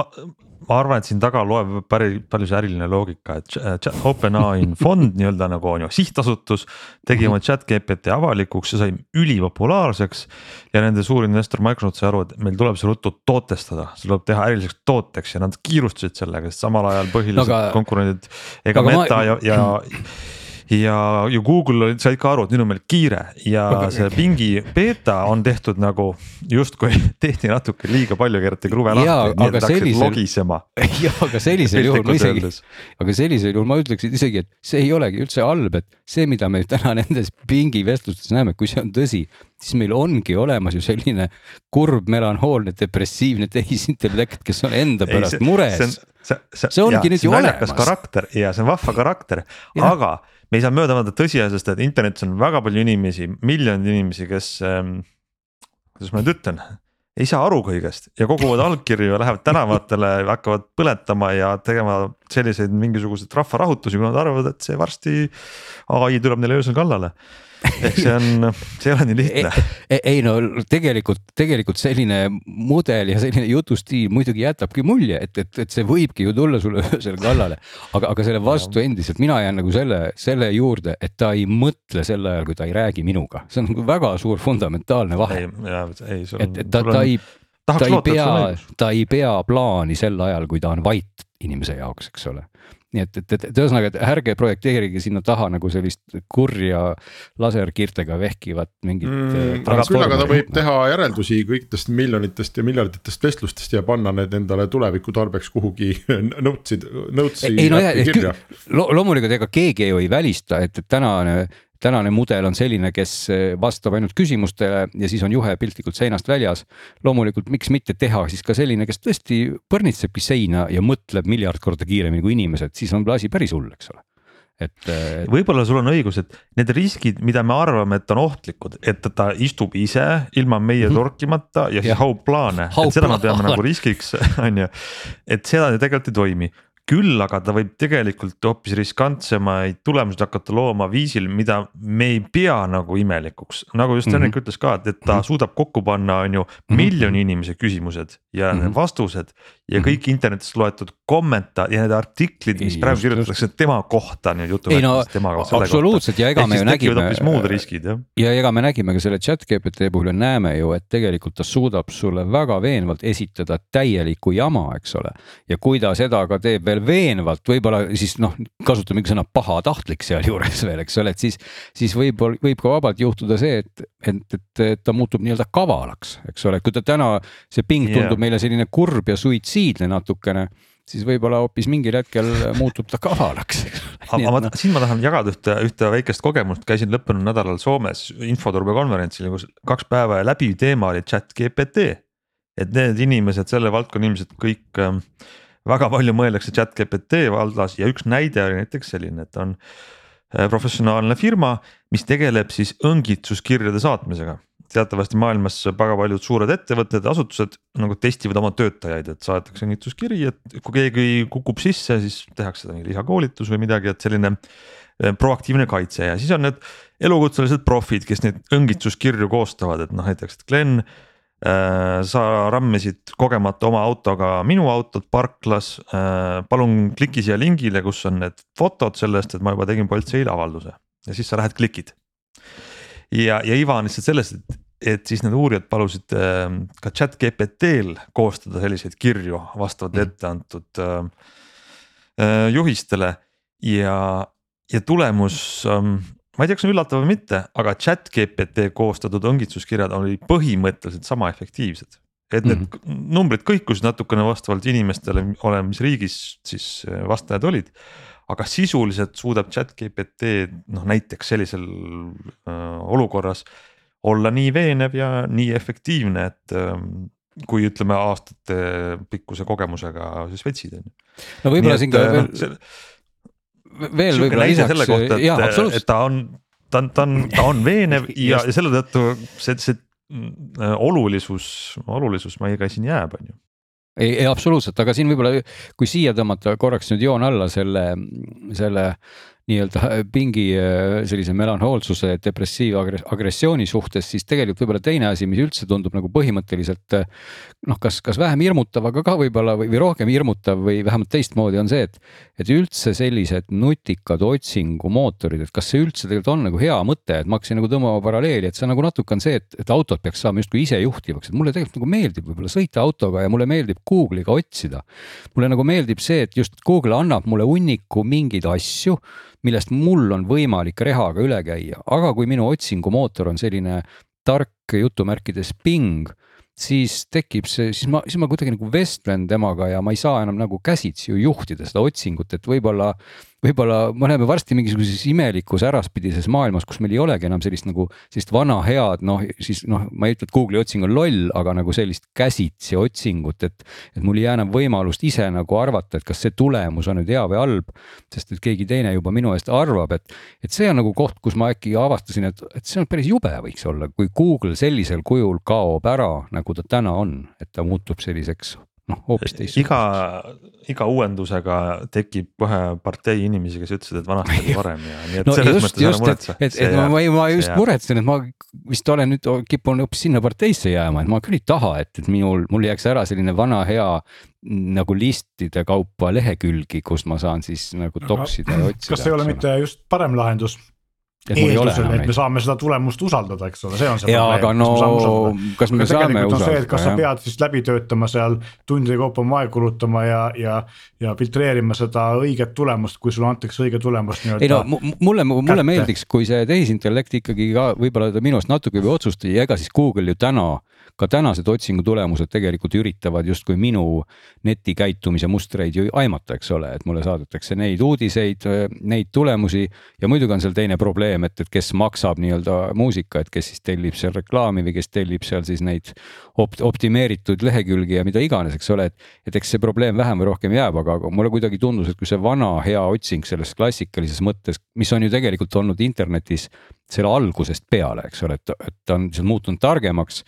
ma arvan, et siin taga loeb päris palju see äriline loogika, et OpenAI fond nii-öelda nagu on ju sihtasutus. tegi oma chat GPT avalikuks, see sai ülipopulaarseks ja nende suur investor Microsoft sai aru, et meil tuleb see ruttu tootestada, see tuleb teha äriliseks tooteks ja nad kiirustasid sellega, sest samal ajal põhilised no, aga, konkurendid ega Meta ma... ja, ja ja, ja Google said ka aru, et nüüd on meil kiire ja see pingi beeta on tehtud nagu justkui tehti natuke liiga palju, keerati kruve lahti, nii et hakkasid logisema. ja aga sellisel juhul ma isegi, aga sellisel juhul ma ütleksin isegi, et see ei olegi üldse halb, et see, mida me täna nendes pingi vestlustes näeme, kui see on tõsi, siis meil ongi olemas ju selline kurb, melanhoolne, depressiivne tehisintellekt, kes on enda pärast ei, see, mures. see, see, see ongi ja, nüüd ju olemas. karakter ja see on vahva karakter, aga me ei saa mööda vaadata tõsiasjast, et internetis on väga palju inimesi, miljoneid inimesi, kes ähm,, kuidas ma nüüd ütlen ei saa aru kõigest ja koguvad allkirju ja lähevad tänavatele, hakkavad põletama ja tegema selliseid mingisuguseid rahvarahutusi, kui nad arvavad, et see varsti ai tuleb neile öösel kallale ehk see on, see ei ole nii lihtne. ei, ei no tegelikult, tegelikult selline mudel ja selline jutustiil muidugi jätabki mulje, et, et, et see võibki ju tulla sulle öösel kallale. aga, aga selle vastu endiselt mina jään nagu selle, selle juurde, et ta ei mõtle sel ajal, kui ta ei räägi minuga, see on nagu väga suur fundamentaalne vahe. et, et ta, ta ei ta ei pea, ta ei pea plaani sel ajal, kui ta on vait inimese jaoks, eks ole nii et, et, et, et ühesõnaga, et ärge projekteerige sinna taha nagu sellist kurja laserkiirtega vehkivat mingit mm,. aga küll, aga ta võib teha järeldusi kõikidest miljonitest ja miljarditest vestlustest ja panna need endale tuleviku tarbeks kuhugi notes'i, notes'i no, kirja lo. loomulikult, ega keegi ju ei välista, et, et tänane tänane mudel on selline, kes eh, vastab ainult küsimustele ja siis on juhe piltlikult seinast väljas. loomulikult, miks mitte teha siis ka selline, kes tõesti põrnitsebki seina ja mõtleb miljard korda kiiremini kui inimesed, siis on asi päris hull, eks ole et, et.... Eh, võib-olla sul on õigus, et need riskid, mida me arvame, et on ohtlikud, et ta istub ise ilma meie mhm. torkimata ja siis haub plaane, et seda me peame nagu riskiks, on ju. et seda ju tegelikult ei toimi küll aga ta võib tegelikult hoopis riskantsemaid tulemusi hakata looma viisil, mida me ei pea nagu imelikuks, nagu just Henrik mm -hmm. ütles ka, et, ta mhm. suudab kokku panna, on ju miljoni inimese küsimused ja mm -hmm. vastused ja kõik mhm. internetis loetud kommentaar ja need artiklid, mis praegu kirjutatakse tema kohta nüüd jutu. ei no absoluutselt ja ega me ju nägime. hoopis muud riskid jah. ja ega me nägime ka selle chat GPT puhul ja näeme ju, et tegelikult ta suudab sulle väga veenvalt esitada täielikku jama, eks ole. ja kui ta seda ka teeb veel veenvalt, võib-olla siis noh, kasutame sõna pahatahtlik sealjuures veel, eks ole, et siis. siis võib, võib ka vabalt juhtuda see, et, et, et, ta muutub nii-öelda kavalaks, eks ole, kui ta täna see ping tundub yeah. meile selline kurb ja suitsiidne fleksiidne natukene, siis võib-olla hoopis mingil hetkel muutub ta kavalaks. aga ma, siin ma tahan jagada ühte, ühte väikest kogemust, käisin lõppenud nädalal Soomes infoturbekonverentsil, kus kaks päeva ja läbiv teema oli chat GPT. et need inimesed, selle valdkonna inimesed kõik äh, väga palju mõeldakse chat GPT valdas ja üks näide oli näiteks selline, et on äh, professionaalne firma, mis tegeleb siis õngitsuskirjade saatmisega teatavasti maailmas väga paljud suured ettevõtted, asutused nagu testivad oma töötajaid, et saadetakse õnnituskiri, et kui keegi kukub sisse, siis tehakse mingi lisakoolitus või midagi, et selline eh, proaktiivne kaitse ja siis on need elukutselised profid, kes neid õngitsuskirju koostavad, et noh, näiteks, Glen äh,. sa rammisid kogemata oma autoga minu autot parklas äh,, palun kliki siia lingile, kus on need fotod sellest, et ma juba tegin politseile avalduse ja siis sa lähed klikid ja, ja iva on lihtsalt selles, et, et siis need uurijad palusid äh, ka chat GPT-l koostada selliseid kirju vastavalt mm. ette antud äh, äh, juhistele ja, ja tulemus ähm, ma ei tea, kas on üllatav või mitte, aga chat GPT koostatud õngitsuskirjad olid põhimõtteliselt sama efektiivsed. Et need mm -hmm. numbrid kõikusid natukene vastavalt inimestele, ole mis riigis siis äh, vastajad olid aga sisuliselt suudab chat GPT noh näiteks sellisel äh, olukorras olla nii veenev ja nii efektiivne, et äh, kui ütleme aastate pikkuse kogemusega siis vetsid on ju. no võib-olla siin ka äh, veel see, veel võib-olla lisaks, jaa absoluutselt. et ta on, ta on, ta on, ta on veenev ja, ja selle tõttu see, see äh, olulisus, olulisus meiega siin jääb, on ju. Ei, ei absoluutselt, aga siin võib-olla, kui siia tõmmata korraks nüüd joon alla selle, selle nii-öelda äh, pingi äh, sellise melanhoolsuse, depressiivagressiooni suhtes, siis tegelikult võib-olla teine asi, mis üldse tundub nagu põhimõtteliselt äh, noh, kas, kas vähem hirmutav, aga ka võib-olla või, või rohkem hirmutav või vähemalt teistmoodi on see, et, et üldse sellised nutikad otsingumootorid, et kas see üldse tegelikult on nagu hea mõte, et ma hakkasin nagu tõmbama paralleeli, et see nagu natuke on see, et, et autod peaks saama justkui isejuhtivaks, et mulle tegelikult nagu meeldib võib-olla sõita autoga ja mulle meeldib Google'iga otsida. mulle nagu meeldib see, et just Google annab mulle hunniku mingeid asju millest mul on võimalik rehaga üle käia, aga kui minu otsingumootor on selline tark jutumärkides ping, siis tekib see, siis ma, siis ma kuidagi nagu vestlen temaga ja ma ei saa enam nagu käsitsi ju juhtida seda otsingut, et võib-olla, võib-olla me oleme varsti mingisuguses imelikus äraspidises maailmas, kus meil ei olegi enam sellist nagu sellist vana head noh, siis noh, ma ei ütle, et Google'i otsing on loll, aga nagu sellist käsitsi otsingut, et. et mul ei jää enam võimalust ise nagu arvata, et kas see tulemus on nüüd hea või halb. sest et keegi teine juba minu eest arvab, et, et see on nagu koht, kus ma äkki avastasin, et, et see on päris jube võiks olla, kui Google sellisel kujul kaob ära, nagu ta täna on, et ta muutub selliseks noh, hoopis teistsugune. iga, iga uuendusega tekib kohe partei inimesi, kes ütlesid, et vanasti oli parem ja nii et no selles just, mõttes ära muretse. et, et, et ma, ma just jääb. muretsen, et ma vist olen nüüd kipun hoopis sinna parteisse jääma, et ma küll ei taha, et, et minul, mul jääks ära selline vana hea nagu listide kaupa lehekülgi, kust ma saan siis nagu toksida ja otsida. kas see ei ole mitte just parem lahendus eeldusel, et me saame seda tulemust usaldada, eks ole, see on see ja, probleem. No, kas me aga saame usaldada? kas sa pead siis läbi töötama seal tundide kaupa oma aega kulutama ja, ja, ja filtreerima seda õiget tulemust, kui sulle antakse õige tulemus nii-öelda. ei no mulle, mulle kätte. meeldiks, kui see tehisintellekt ikkagi ka võib-olla ta minust natuke juba otsustas ja ega siis Google ju täna ka tänased otsingu tulemused tegelikult üritavad justkui minu netikäitumise mustreid ju aimata, eks ole, et mulle saadetakse neid uudiseid, neid tulemusi ja muidugi on seal teine probleem, et, et kes maksab nii-öelda muusika, et kes siis tellib seal reklaami või kes tellib seal siis neid opt-, optimeeritud lehekülgi ja mida iganes, eks ole, et, et eks see probleem vähem või rohkem jääb, aga mulle kuidagi tundus, et kui see vana hea otsing selles klassikalises mõttes, mis on ju tegelikult olnud internetis selle algusest peale, eks ole, et, et ta on seal muutunud targemaks.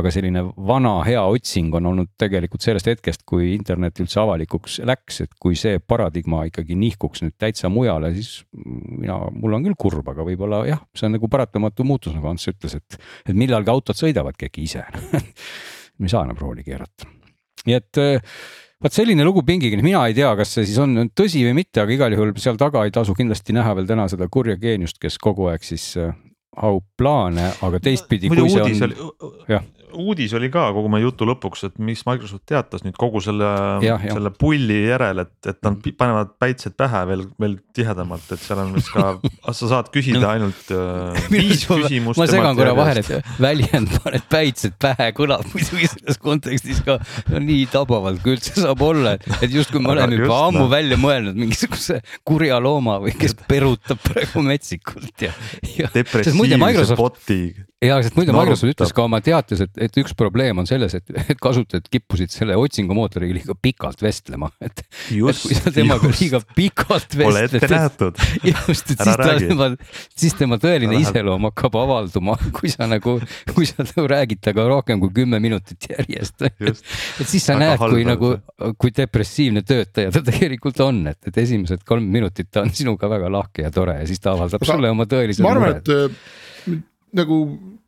aga selline vana hea otsing on olnud tegelikult sellest hetkest, kui internet üldse avalikuks läks, et kui see paradigma ikkagi nihkuks nüüd täitsa mujale, siis mina, mul on küll kurb, aga võib-olla jah, see on nagu paratamatu muutus, nagu Ants ütles, et, et millalgi autod sõidavadki äkki ise me ei saa enam rooli keerata, nii et vot selline lugu pingiga, mina ei tea, kas see siis on tõsi või mitte, aga igal juhul seal taga ei tasu kindlasti näha veel täna seda kurja geeniust, kes kogu aeg siis äh, haub plaane, aga teistpidi. muidu uudis on... oli, uudis oli ka kogu meie jutu lõpuks, et mis Microsoft teatas nüüd kogu selle, selle pulli järel, et, et nad panevad päitsed pähe veel, veel tihedamalt, et seal on vist ka, sa saad küsida ainult äh, viis küsimust. ma segan korra vahele, et väljend paned päitsed pähe kõlab muidugi selles kontekstis ka no, nii tabavalt kui üldse saab olla, et justkui me oleme juba ammu no. välja mõelnud mingisuguse kurja looma või kes perutab praegu metsikult ja, ja. depressiivse Microsoft... bot'i ja, sest muide Microsoft ütles ka oma teates, et, et üks probleem on selles, et, et kasutajad kippusid selle otsingumootoriga liiga pikalt vestlema, et. et kui sa temaga just. liiga pikalt vestled. just, et siis ta, tema, siis tema tõeline iseloom hakkab avalduma, kui sa nagu, kui sa nagu räägid temaga rohkem kui kümme minutit järjest. et siis sa näed, kui nagu, kui depressiivne töötaja ta tegelikult on, et, et esimesed kolm minutit ta on sinuga väga lahke ja tore ja siis ta avaldab sulle oma tõelise ma arvan, et nagu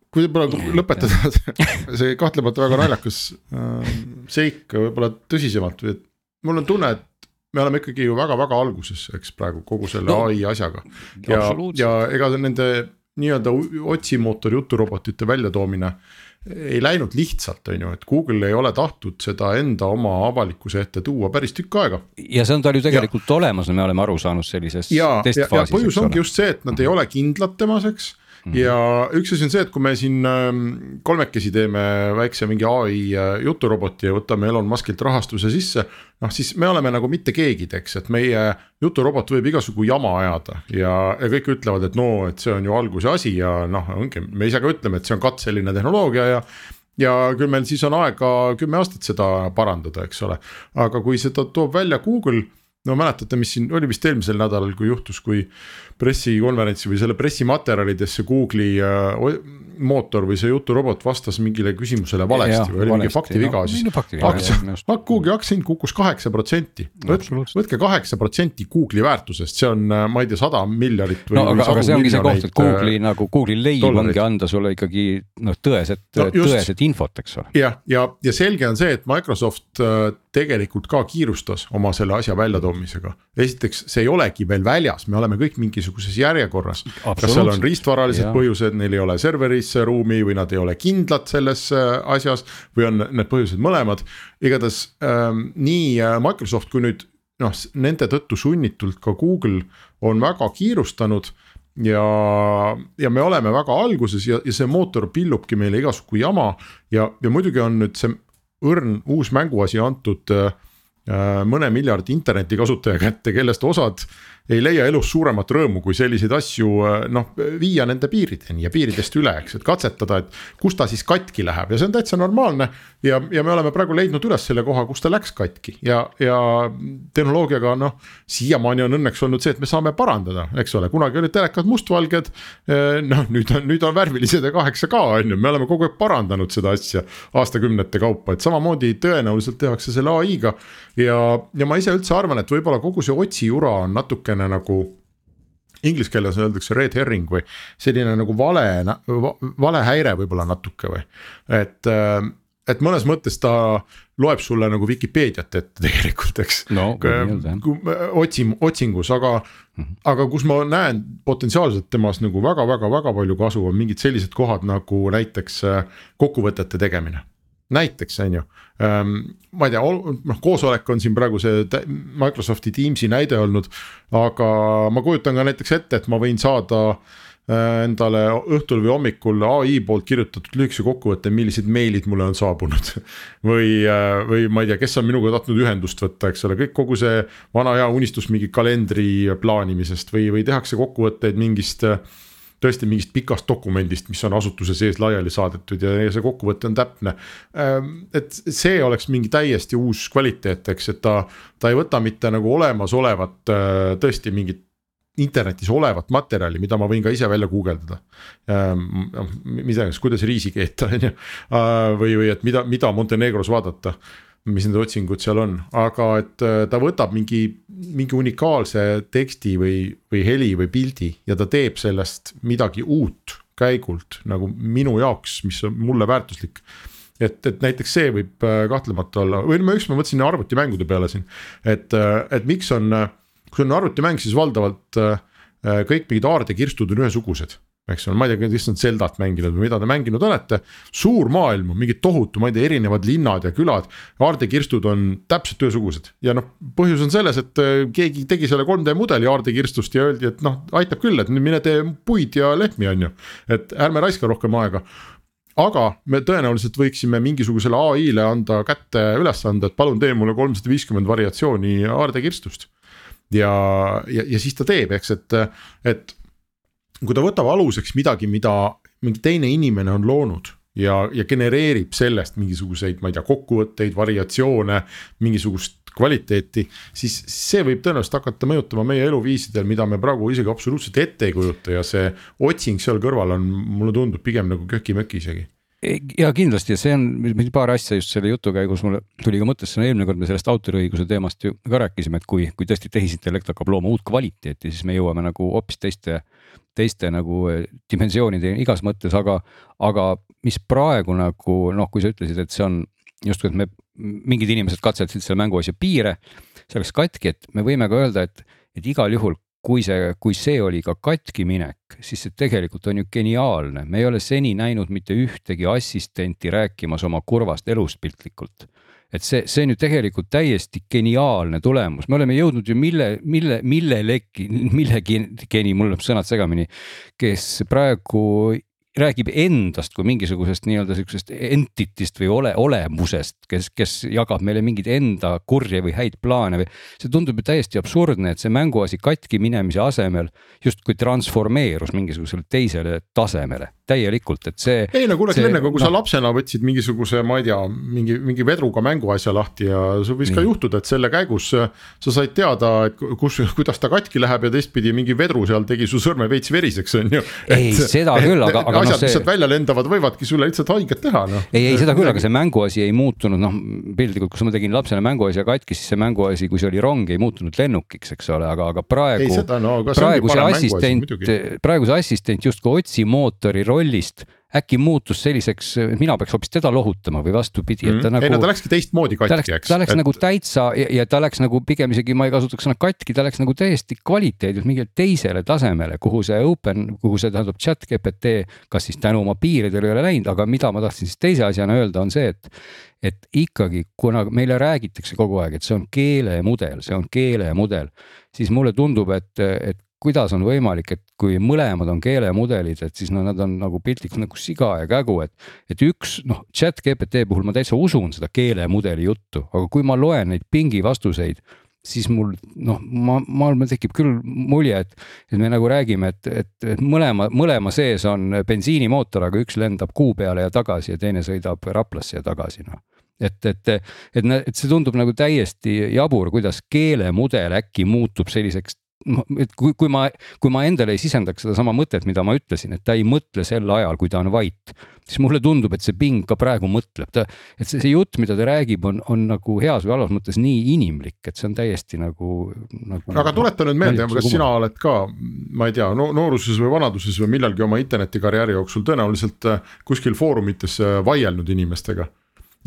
kui võib-olla lõpetada see kahtlemata väga naljakas äh, seik võib-olla tõsisemalt, et mul on tunne, et me oleme ikkagi ju väga-väga alguses, eks praegu kogu selle no, ai asjaga. ja, ja ega nende nii-öelda otsimootori juturobotite väljatoomine ei läinud lihtsalt, on ju, et Google ei ole tahtnud seda enda oma avalikkuse ette tuua päris tükk aega. ja see on tal ju tegelikult ja, olemas, me oleme aru saanud sellises. ja, ja, ja põhjus ongi just see, et nad ei ole kindlad temas, eks. Ja üks asi on see, et kui me siin ähm, kolmekesi teeme väikse mingi ai äh, juturoboti ja võtame Elon Muskilt rahastuse sisse. noh, siis me oleme nagu mitte keegi, eks, et meie juturobot võib igasugu jama ajada ja, ja kõik ütlevad, et no, et see on ju alguse asi ja noh, ongi, me ise ka ütleme, et see on katseline tehnoloogia ja ja küll meil siis on aega kümme aastat seda parandada, eks ole, aga kui seda toob välja Google no mäletate, mis siin oli vist eelmisel nädalal, kui juhtus, kui pressikonverentsi või selle pressimaterjalidesse Google'i äh, mootor või see juturobot vastas mingile küsimusele valesti ja, või oli valesti, mingi faktiviga no,, siis aktsia, Google'i aktsiahind kukkus kaheksa protsenti. võtke kaheksa protsenti Google'i väärtusest, see on, äh, ma ei tea, sada miljardit. no aga, aga see ongi see koht, et Google'i äh, nagu Google'i leib ongi anda sulle ikkagi noh, tõesed no,, tõesed infot, eks ole. jah, ja, ja, ja selge on see, et Microsoft tegelikult ka kiirustas oma selle asja väljatoomisega. esiteks, see ei olegi veel väljas, me oleme kõik mingisuguses järjekorras. kas seal on riistvaralised ja. põhjused, neil ei ole serverisse ruumi või nad ei ole kindlad selles äh, asjas või on need põhjused mõlemad. igatahes ähm, nii äh, Microsoft kui nüüd noh, nende tõttu sunnitult ka Google on väga kiirustanud ja, ja me oleme väga alguses ja, ja see mootor pillubki meile igasugu jama ja, ja muidugi on nüüd see õrn uus mänguasi antud äh, mõne miljardi internetikasutaja kätte, kellest osad ei leia elus suuremat rõõmu, kui selliseid asju äh, noh, viia nende piirideni ja piiridest üle, eks, et katsetada, et kus ta siis katki läheb ja see on täitsa normaalne. ja, ja me oleme praegu leidnud üles selle koha, kus ta läks katki ja, ja tehnoloogiaga noh, siiamaani on õnneks olnud see, et me saame parandada, eks ole, kunagi olid telekad mustvalged. Äh, noh, nüüd on, nüüd on värvilised ja 8K on ju, me oleme kogu aeg parandanud seda asja aastakümnete kaupa, et samamoodi tõenäoliselt tehakse selle ai-ga. ja, ja ma ise üldse arvan, et võib-olla kogu see otsijura on natuke natukene nagu inglise keeles öeldakse red herring või selline nagu vale, valehäire võib-olla natuke või, et et mõnes mõttes ta loeb sulle nagu Vikipeediat ette tegelikult, eks no,. otsim-, otsingus, aga mm, -hmm. aga kus ma näen potentsiaalselt temas nagu väga-väga-väga palju kasu, on mingid sellised kohad nagu näiteks kokkuvõtete tegemine näiteks on ju, ma ei tea, noh koosolek on siin praegu see Microsofti Teamsi näide olnud. aga ma kujutan ka näiteks ette, et ma võin saada äh, endale õhtul või hommikul ai poolt kirjutatud lühikese kokkuvõtte, millised meilid mulle on saabunud. või, äh, või ma ei tea, kes on minuga tahtnud ühendust võtta, eks ole, kõik kogu see vana hea unistus mingi kalendri plaanimisest või, või tehakse kokkuvõtteid mingist äh, tõesti mingist pikast dokumendist, mis on asutuse sees laiali saadetud ja, ja see kokkuvõte on täpne. Ähm, et see oleks mingi täiesti uus kvaliteet, eks, et ta, ta ei võta mitte nagu olemasolevat äh, tõesti mingit internetis olevat materjali, mida ma võin ka ise välja guugeldada. Ähm, noh, mis iganes, kuidas riisi keeta, on ju, äh, või, või et mida, mida Montenegros vaadata mis need otsingud seal on, aga et äh, ta võtab mingi, mingi unikaalse teksti või, või heli või pildi ja ta teeb sellest midagi uut käigult nagu minu jaoks, mis on mulle väärtuslik. et, et näiteks see võib äh, kahtlemata olla, või ma ükskord mõtlesin arvutimängude peale siin, et, äh, et miks on, kui on arvutimäng, siis valdavalt kõik mingid aardekirstud on ühesugused eks ole, ma ei tea, kes on Zeldat mänginud või mida te mänginud olete. suur maailm on mingi tohutu, ma ei tea, erinevad linnad ja külad, aardekirstud on täpselt ühesugused ja noh, põhjus on selles, et äh, keegi tegi selle 3D mudeli aardekirstust ja öeldi, et noh, aitab küll, et mine tee puid ja lehmi, on ju. et ärme raiska rohkem aega aga me tõenäoliselt võiksime mingisugusele ai-le anda kätte ülesande, et palun tee mulle kolmsada viiskümmend variatsiooni aardekirstust. ja, ja, ja siis ta teeb, eks, et, et kui ta võtab aluseks midagi, mida mingi teine inimene on loonud ja, ja genereerib sellest mingisuguseid, ma ei tea, kokkuvõtteid, variatsioone, mingisugust kvaliteeti. siis see võib tõenäoliselt hakata mõjutama meie eluviisidel, mida me praegu isegi absoluutselt ette ei kujuta ja see otsing seal kõrval on, mulle tundub pigem nagu köki-möki isegi ja kindlasti see on paar asja just selle jutu käigus mulle tuli ka mõttesse, eelmine kord me sellest autoriõiguse teemast ju ka rääkisime, et kui, kui tõesti tehisintellekt hakkab looma uut kvaliteeti, siis me jõuame nagu hoopis teiste teiste nagu eh, dimensioonideni igas mõttes, aga, aga mis praegu nagu noh, kui sa ütlesid, et see on justkui, et me mingid inimesed katsetasid selle mänguasja piire, see läks katki, et me võime ka öelda, et, et igal juhul, kui see, kui see oli ka katki minek, siis see tegelikult on ju geniaalne, me ei ole seni näinud mitte ühtegi assistenti rääkimas oma kurvast elust piltlikult. Et see, see on ju tegelikult täiesti geniaalne tulemus, me oleme jõudnud ju mille, mille, millelegi, millegi, geni, mul läheb sõnad segamini, kes praegu räägib endast kui mingisugusest nii-öelda sihukesest entity'st või ole, olemusest, kes, kes jagab meile mingeid enda kurje või häid plaane või. see tundub ju täiesti absurdne, et see mänguasi katki minemise asemel justkui transformeerus mingisugusele teisele tasemele täielikult, et see. ei no kuule, aga kui no, sa lapsena võtsid mingisuguse, ma ei tea, mingi, mingi vedruga mänguasja lahti ja sul võis nii. ka juhtuda, et selle käigus sa said teada, et kus, kuidas ta katki läheb ja teistpidi mingi vedru seal tegi su sõrme veits veriseks, on ju. ei, seda küll, aga, aga asjad no,, mis sealt välja lendavad, võivadki sulle lihtsalt haiget teha, noh. ei, ei seda küll, aga see mänguasi ei muutunud, noh piltlikult, kus ma tegin lapsena mänguasja katki, siis see mänguasi, kui see oli rong, ei muutunud lennukiks, eks ole, aga, aga praegu. No, praegu see assistent, praegu see assistent justkui otsimootori rollis rollist äkki muutus selliseks, mina peaks hoopis teda lohutama või vastupidi, et ta mm. nagu. ei no ta läkski teistmoodi katki, eks. ta läks et... nagu täitsa ja, ja ta läks nagu pigem isegi ma ei kasutaks sõna katki, ta läks nagu täiesti kvaliteedilt mingile teisele tasemele, kuhu see open, kuhu see tähendab chat GPT, kas siis tänu oma piiridele ei ole läinud, aga mida ma tahtsin siis teise asjana öelda, on see, et et ikkagi, kuna meile räägitakse kogu aeg, et see on keelemudel, see on keelemudel, siis mulle tundub, et, et kuidas on võimalik, et kui mõlemad on keelemudelid, et siis no nad on nagu piltlikult nagu siga ja kägu, et. et üks noh, chat GPT puhul ma täitsa usun seda keelemudeli juttu, aga kui ma loen neid pingi vastuseid siis mul noh, ma, mul tekib küll mulje, et, et me nagu räägime, et, et, et mõlema, mõlema sees on bensiinimootor, aga üks lendab kuu peale ja tagasi ja teine sõidab Raplasse ja tagasi, noh et, et, et, et see tundub nagu täiesti jabur, kuidas keelemudel äkki muutub selliseks et kui, kui ma, kui ma endale ei sisendaks sedasama mõtet, mida ma ütlesin, et ta ei mõtle sel ajal, kui ta on vait, siis mulle tundub, et see Bing ka praegu mõtleb, ta, et see, see jutt, mida ta räägib, on, on nagu heas või halvas mõttes nii inimlik, et see on täiesti nagu, nagu. aga tuleta nüüd meelde, kas sina oled ka, ma ei tea no,, nooruses või vanaduses või millalgi oma internetikarjääri jooksul tõenäoliselt äh, kuskil foorumites äh, vaielnud inimestega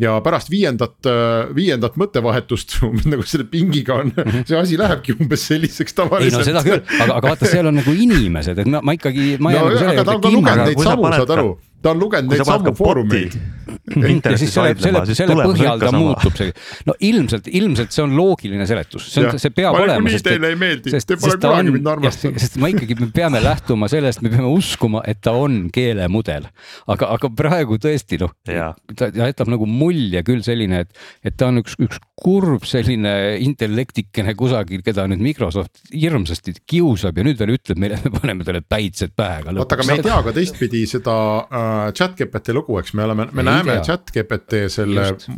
ja pärast viiendat, äh, viiendat mõttevahetust nagu selle pingiga on mm, -hmm. see asi lähebki umbes selliseks tavaliselt. ei no seda küll, aga, aga vaata, seal on nagu inimesed, et ma, ma ikkagi. no nagu aga ta on ka lugenud neid samu, saad aru ta on lugenud neid samu foorumeid. ja siis selle, selle, selle põhjal ta muutub see, no ilmselt, ilmselt see on loogiline seletus, see on, see peab ma olema. nii teile ei meeldi, te pole kunagi mind armastanud. sest ma ikkagi, me peame lähtuma sellest, me peame uskuma, et ta on keelemudel. aga, aga praegu tõesti noh, ta jätab nagu mulje küll selline, et, et ta on üks, üks kurb selline intellektikene kusagil, keda nüüd Microsoft hirmsasti kiusab ja nüüd veel ütleb meile, et me paneme talle päitsed pähe. oota, aga me ei tea ka teistpidi seda äh, chat GPT lugu, eks me oleme, me ei näeme tea. chat GPT selle Just.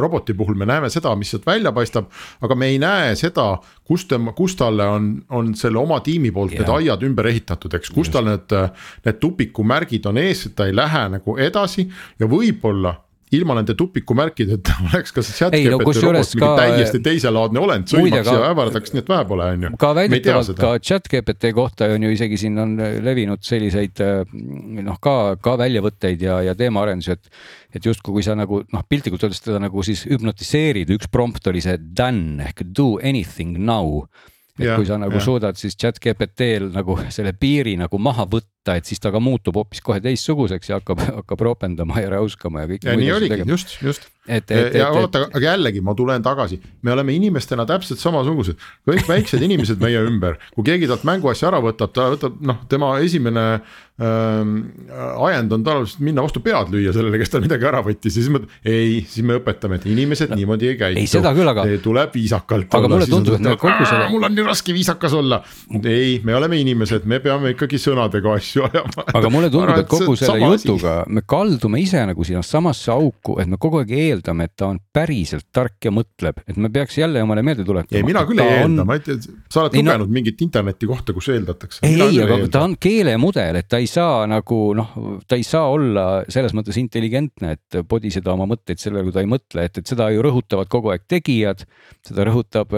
roboti puhul, me näeme seda, mis sealt välja paistab. aga me ei näe seda, kus tema, kus talle on, on selle oma tiimi poolt ja. need aiad ümber ehitatud, eks, kus tal need, need tupikumärgid on ees, et ta ei lähe nagu edasi ja võib-olla ilma nende tupikumärkideta oleks ka see chat no, robot mingi täiesti teiselaadne olend, sõimaks ja ähvardaks, nii et vähe pole, on ju. ka väidetavalt ka chat GPT kohta on ju isegi siin on levinud selliseid noh, ka, ka väljavõtteid ja, ja teemaarendusi, et. et justkui, kui sa nagu noh, piltlikult öeldes teda nagu siis hüpnotiseerid, üks prompt oli see done ehk do anything now et ja, kui sa nagu ja. suudad siis chat GPT-l nagu selle piiri nagu maha võtta, et siis ta ka muutub hoopis kohe teistsuguseks ja hakkab, hakkab ropendama ja räuskama ja kõik. ja nii oligi, just, just. et, et, ja oota, aga jällegi ma tulen tagasi, me oleme inimestena täpselt samasugused, kõik väiksed inimesed meie ümber, kui keegi talt mänguasja ära võtab, ta võtab noh, tema esimene ähm, ajend on tavaliselt minna vastu pead lüüa sellele, kes tal midagi ära võttis ja siis mõtled, ei, siis me õpetame, et inimesed no, niimoodi ei käitu. ei, seda küll, aga. tuleb viisakalt. aga olla, mulle tundub, et kogu selle. mul on nii raske viisakas olla. ei, me oleme inimesed, me peame ikkagi sõnadega asju ajama. aga mulle tundub, et kogu selle jutuga me kaldume ise nagu sinna samasse auku, et me kogu aeg eeldame, et ta on päriselt tark ja mõtleb, et me peaks jälle omale meelde tuletama. ei, mina küll ei eelda on..., ma ei tea, sa oled lugenud no... mingit interneti kohta, kus eeldatakse. ei, aga ta on keelemudel, et ta ei saa nagu noh, ta ei saa olla selles mõttes intelligentne, et podiseda oma mõtteid sellele, kui ta ei mõtle, et, et seda ju rõhutavad kogu aeg tegijad. seda rõhutab,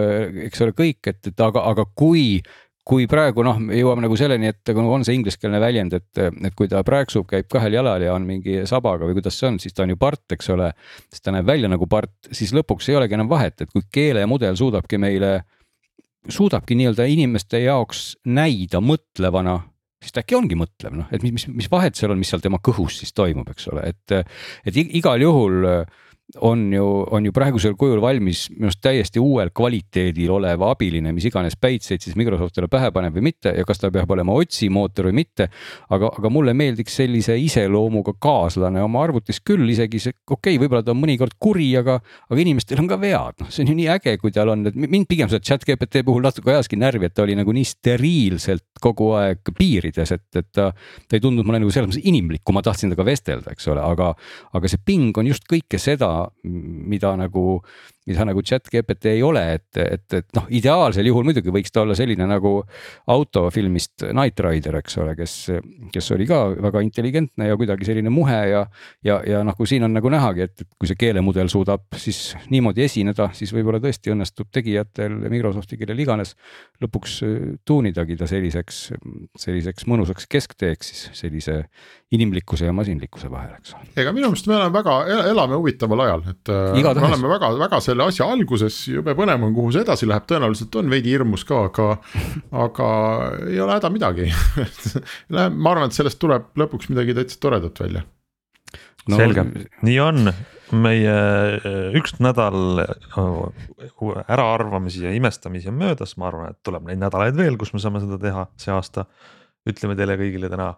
eks ole, kõik, et, et aga, aga kui kui praegu noh, jõuame nagu selleni, et nagu on see ingliskeelne väljend, et, et kui ta prääksub, käib kahel jalal ja on mingi sabaga või kuidas see on, siis ta on ju part, eks ole. siis ta näeb välja nagu part, siis lõpuks ei olegi enam vahet, et kui keelemudel suudabki meile, suudabki nii-öelda inimeste jaoks näida mõtlevana siis ta äkki ongi mõtlev, noh, et mis, mis vahet seal on, mis seal tema kõhus siis toimub, eks ole, et, et igal juhul äh, on ju, on ju praegusel kujul valmis minu arust täiesti uuel kvaliteedil olev abiline, mis iganes päitseid siis Microsoftile pähe paneb või mitte ja kas ta peab olema otsimootor või mitte. aga, aga mulle meeldiks sellise iseloomuga kaaslane oma arvutis küll, isegi see, okei okay,, võib-olla ta on mõnikord kuri, aga, aga inimestel on ka vead, noh, see on ju nii äge, kui tal on, et mind pigem see chat GPT puhul natuke ajaski närvi, et ta oli nagu nii steriilselt kogu aeg piirides, et, et ta, ta ei tundunud mulle nagu selles mõttes inimlik, kui ma tahtsin temaga vestelda, eks ole, aga, aga see ping on just kõike seda mida nagu mida nagu chat GPT ei ole, et, et, et noh, ideaalsel juhul muidugi võiks ta olla selline nagu autofilmist Knight Rider, eks ole, kes, kes oli ka väga intelligentne ja kuidagi selline muhe ja. ja, ja noh, kui siin on nagu nähagi, et, kui see keelemudel suudab siis niimoodi esineda, siis võib-olla tõesti õnnestub tegijatel, Microsofti, kellel iganes. lõpuks tuunidagi ta selliseks, selliseks mõnusaks keskteeks siis sellise inimlikkuse ja masinlikkuse vahel, eks ole. ega minu meelest me oleme väga, elame huvitaval ajal, et Igatahes. me oleme väga, väga selle selle asja alguses, jube põnev on, kuhu see edasi läheb, tõenäoliselt on veidi hirmus ka, aga, aga ei ole häda midagi. Ma arvan, et sellest tuleb lõpuks midagi täitsa toredat välja. No,. selge, nii on. Meie äh, üks nädal äh, äraarvamisi ja imestamisi on möödas, ma arvan, et tuleb neid nädalaid veel, kus me saame seda teha see aasta. ütleme teile kõigile täna,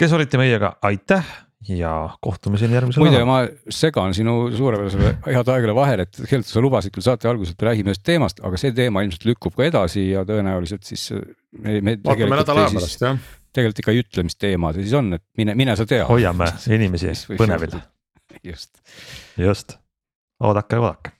kes olite meiega, aitäh ja kohtumiseni järgmisel nädalal. muide, ma segan sinu suurepärasele head aegale vahele, et tegelikult sa lubasid küll saate alguses, et räägime ühest teemast, aga see teema ilmselt lükkub ka edasi ja tõenäoliselt siis me, me. vaatame nädala aja pärast jah. tegelikult ikka ei ütle, mis teema see siis on, et mine, mine sa tea. hoiame inimesi põnevil. just. just, oodake, oodake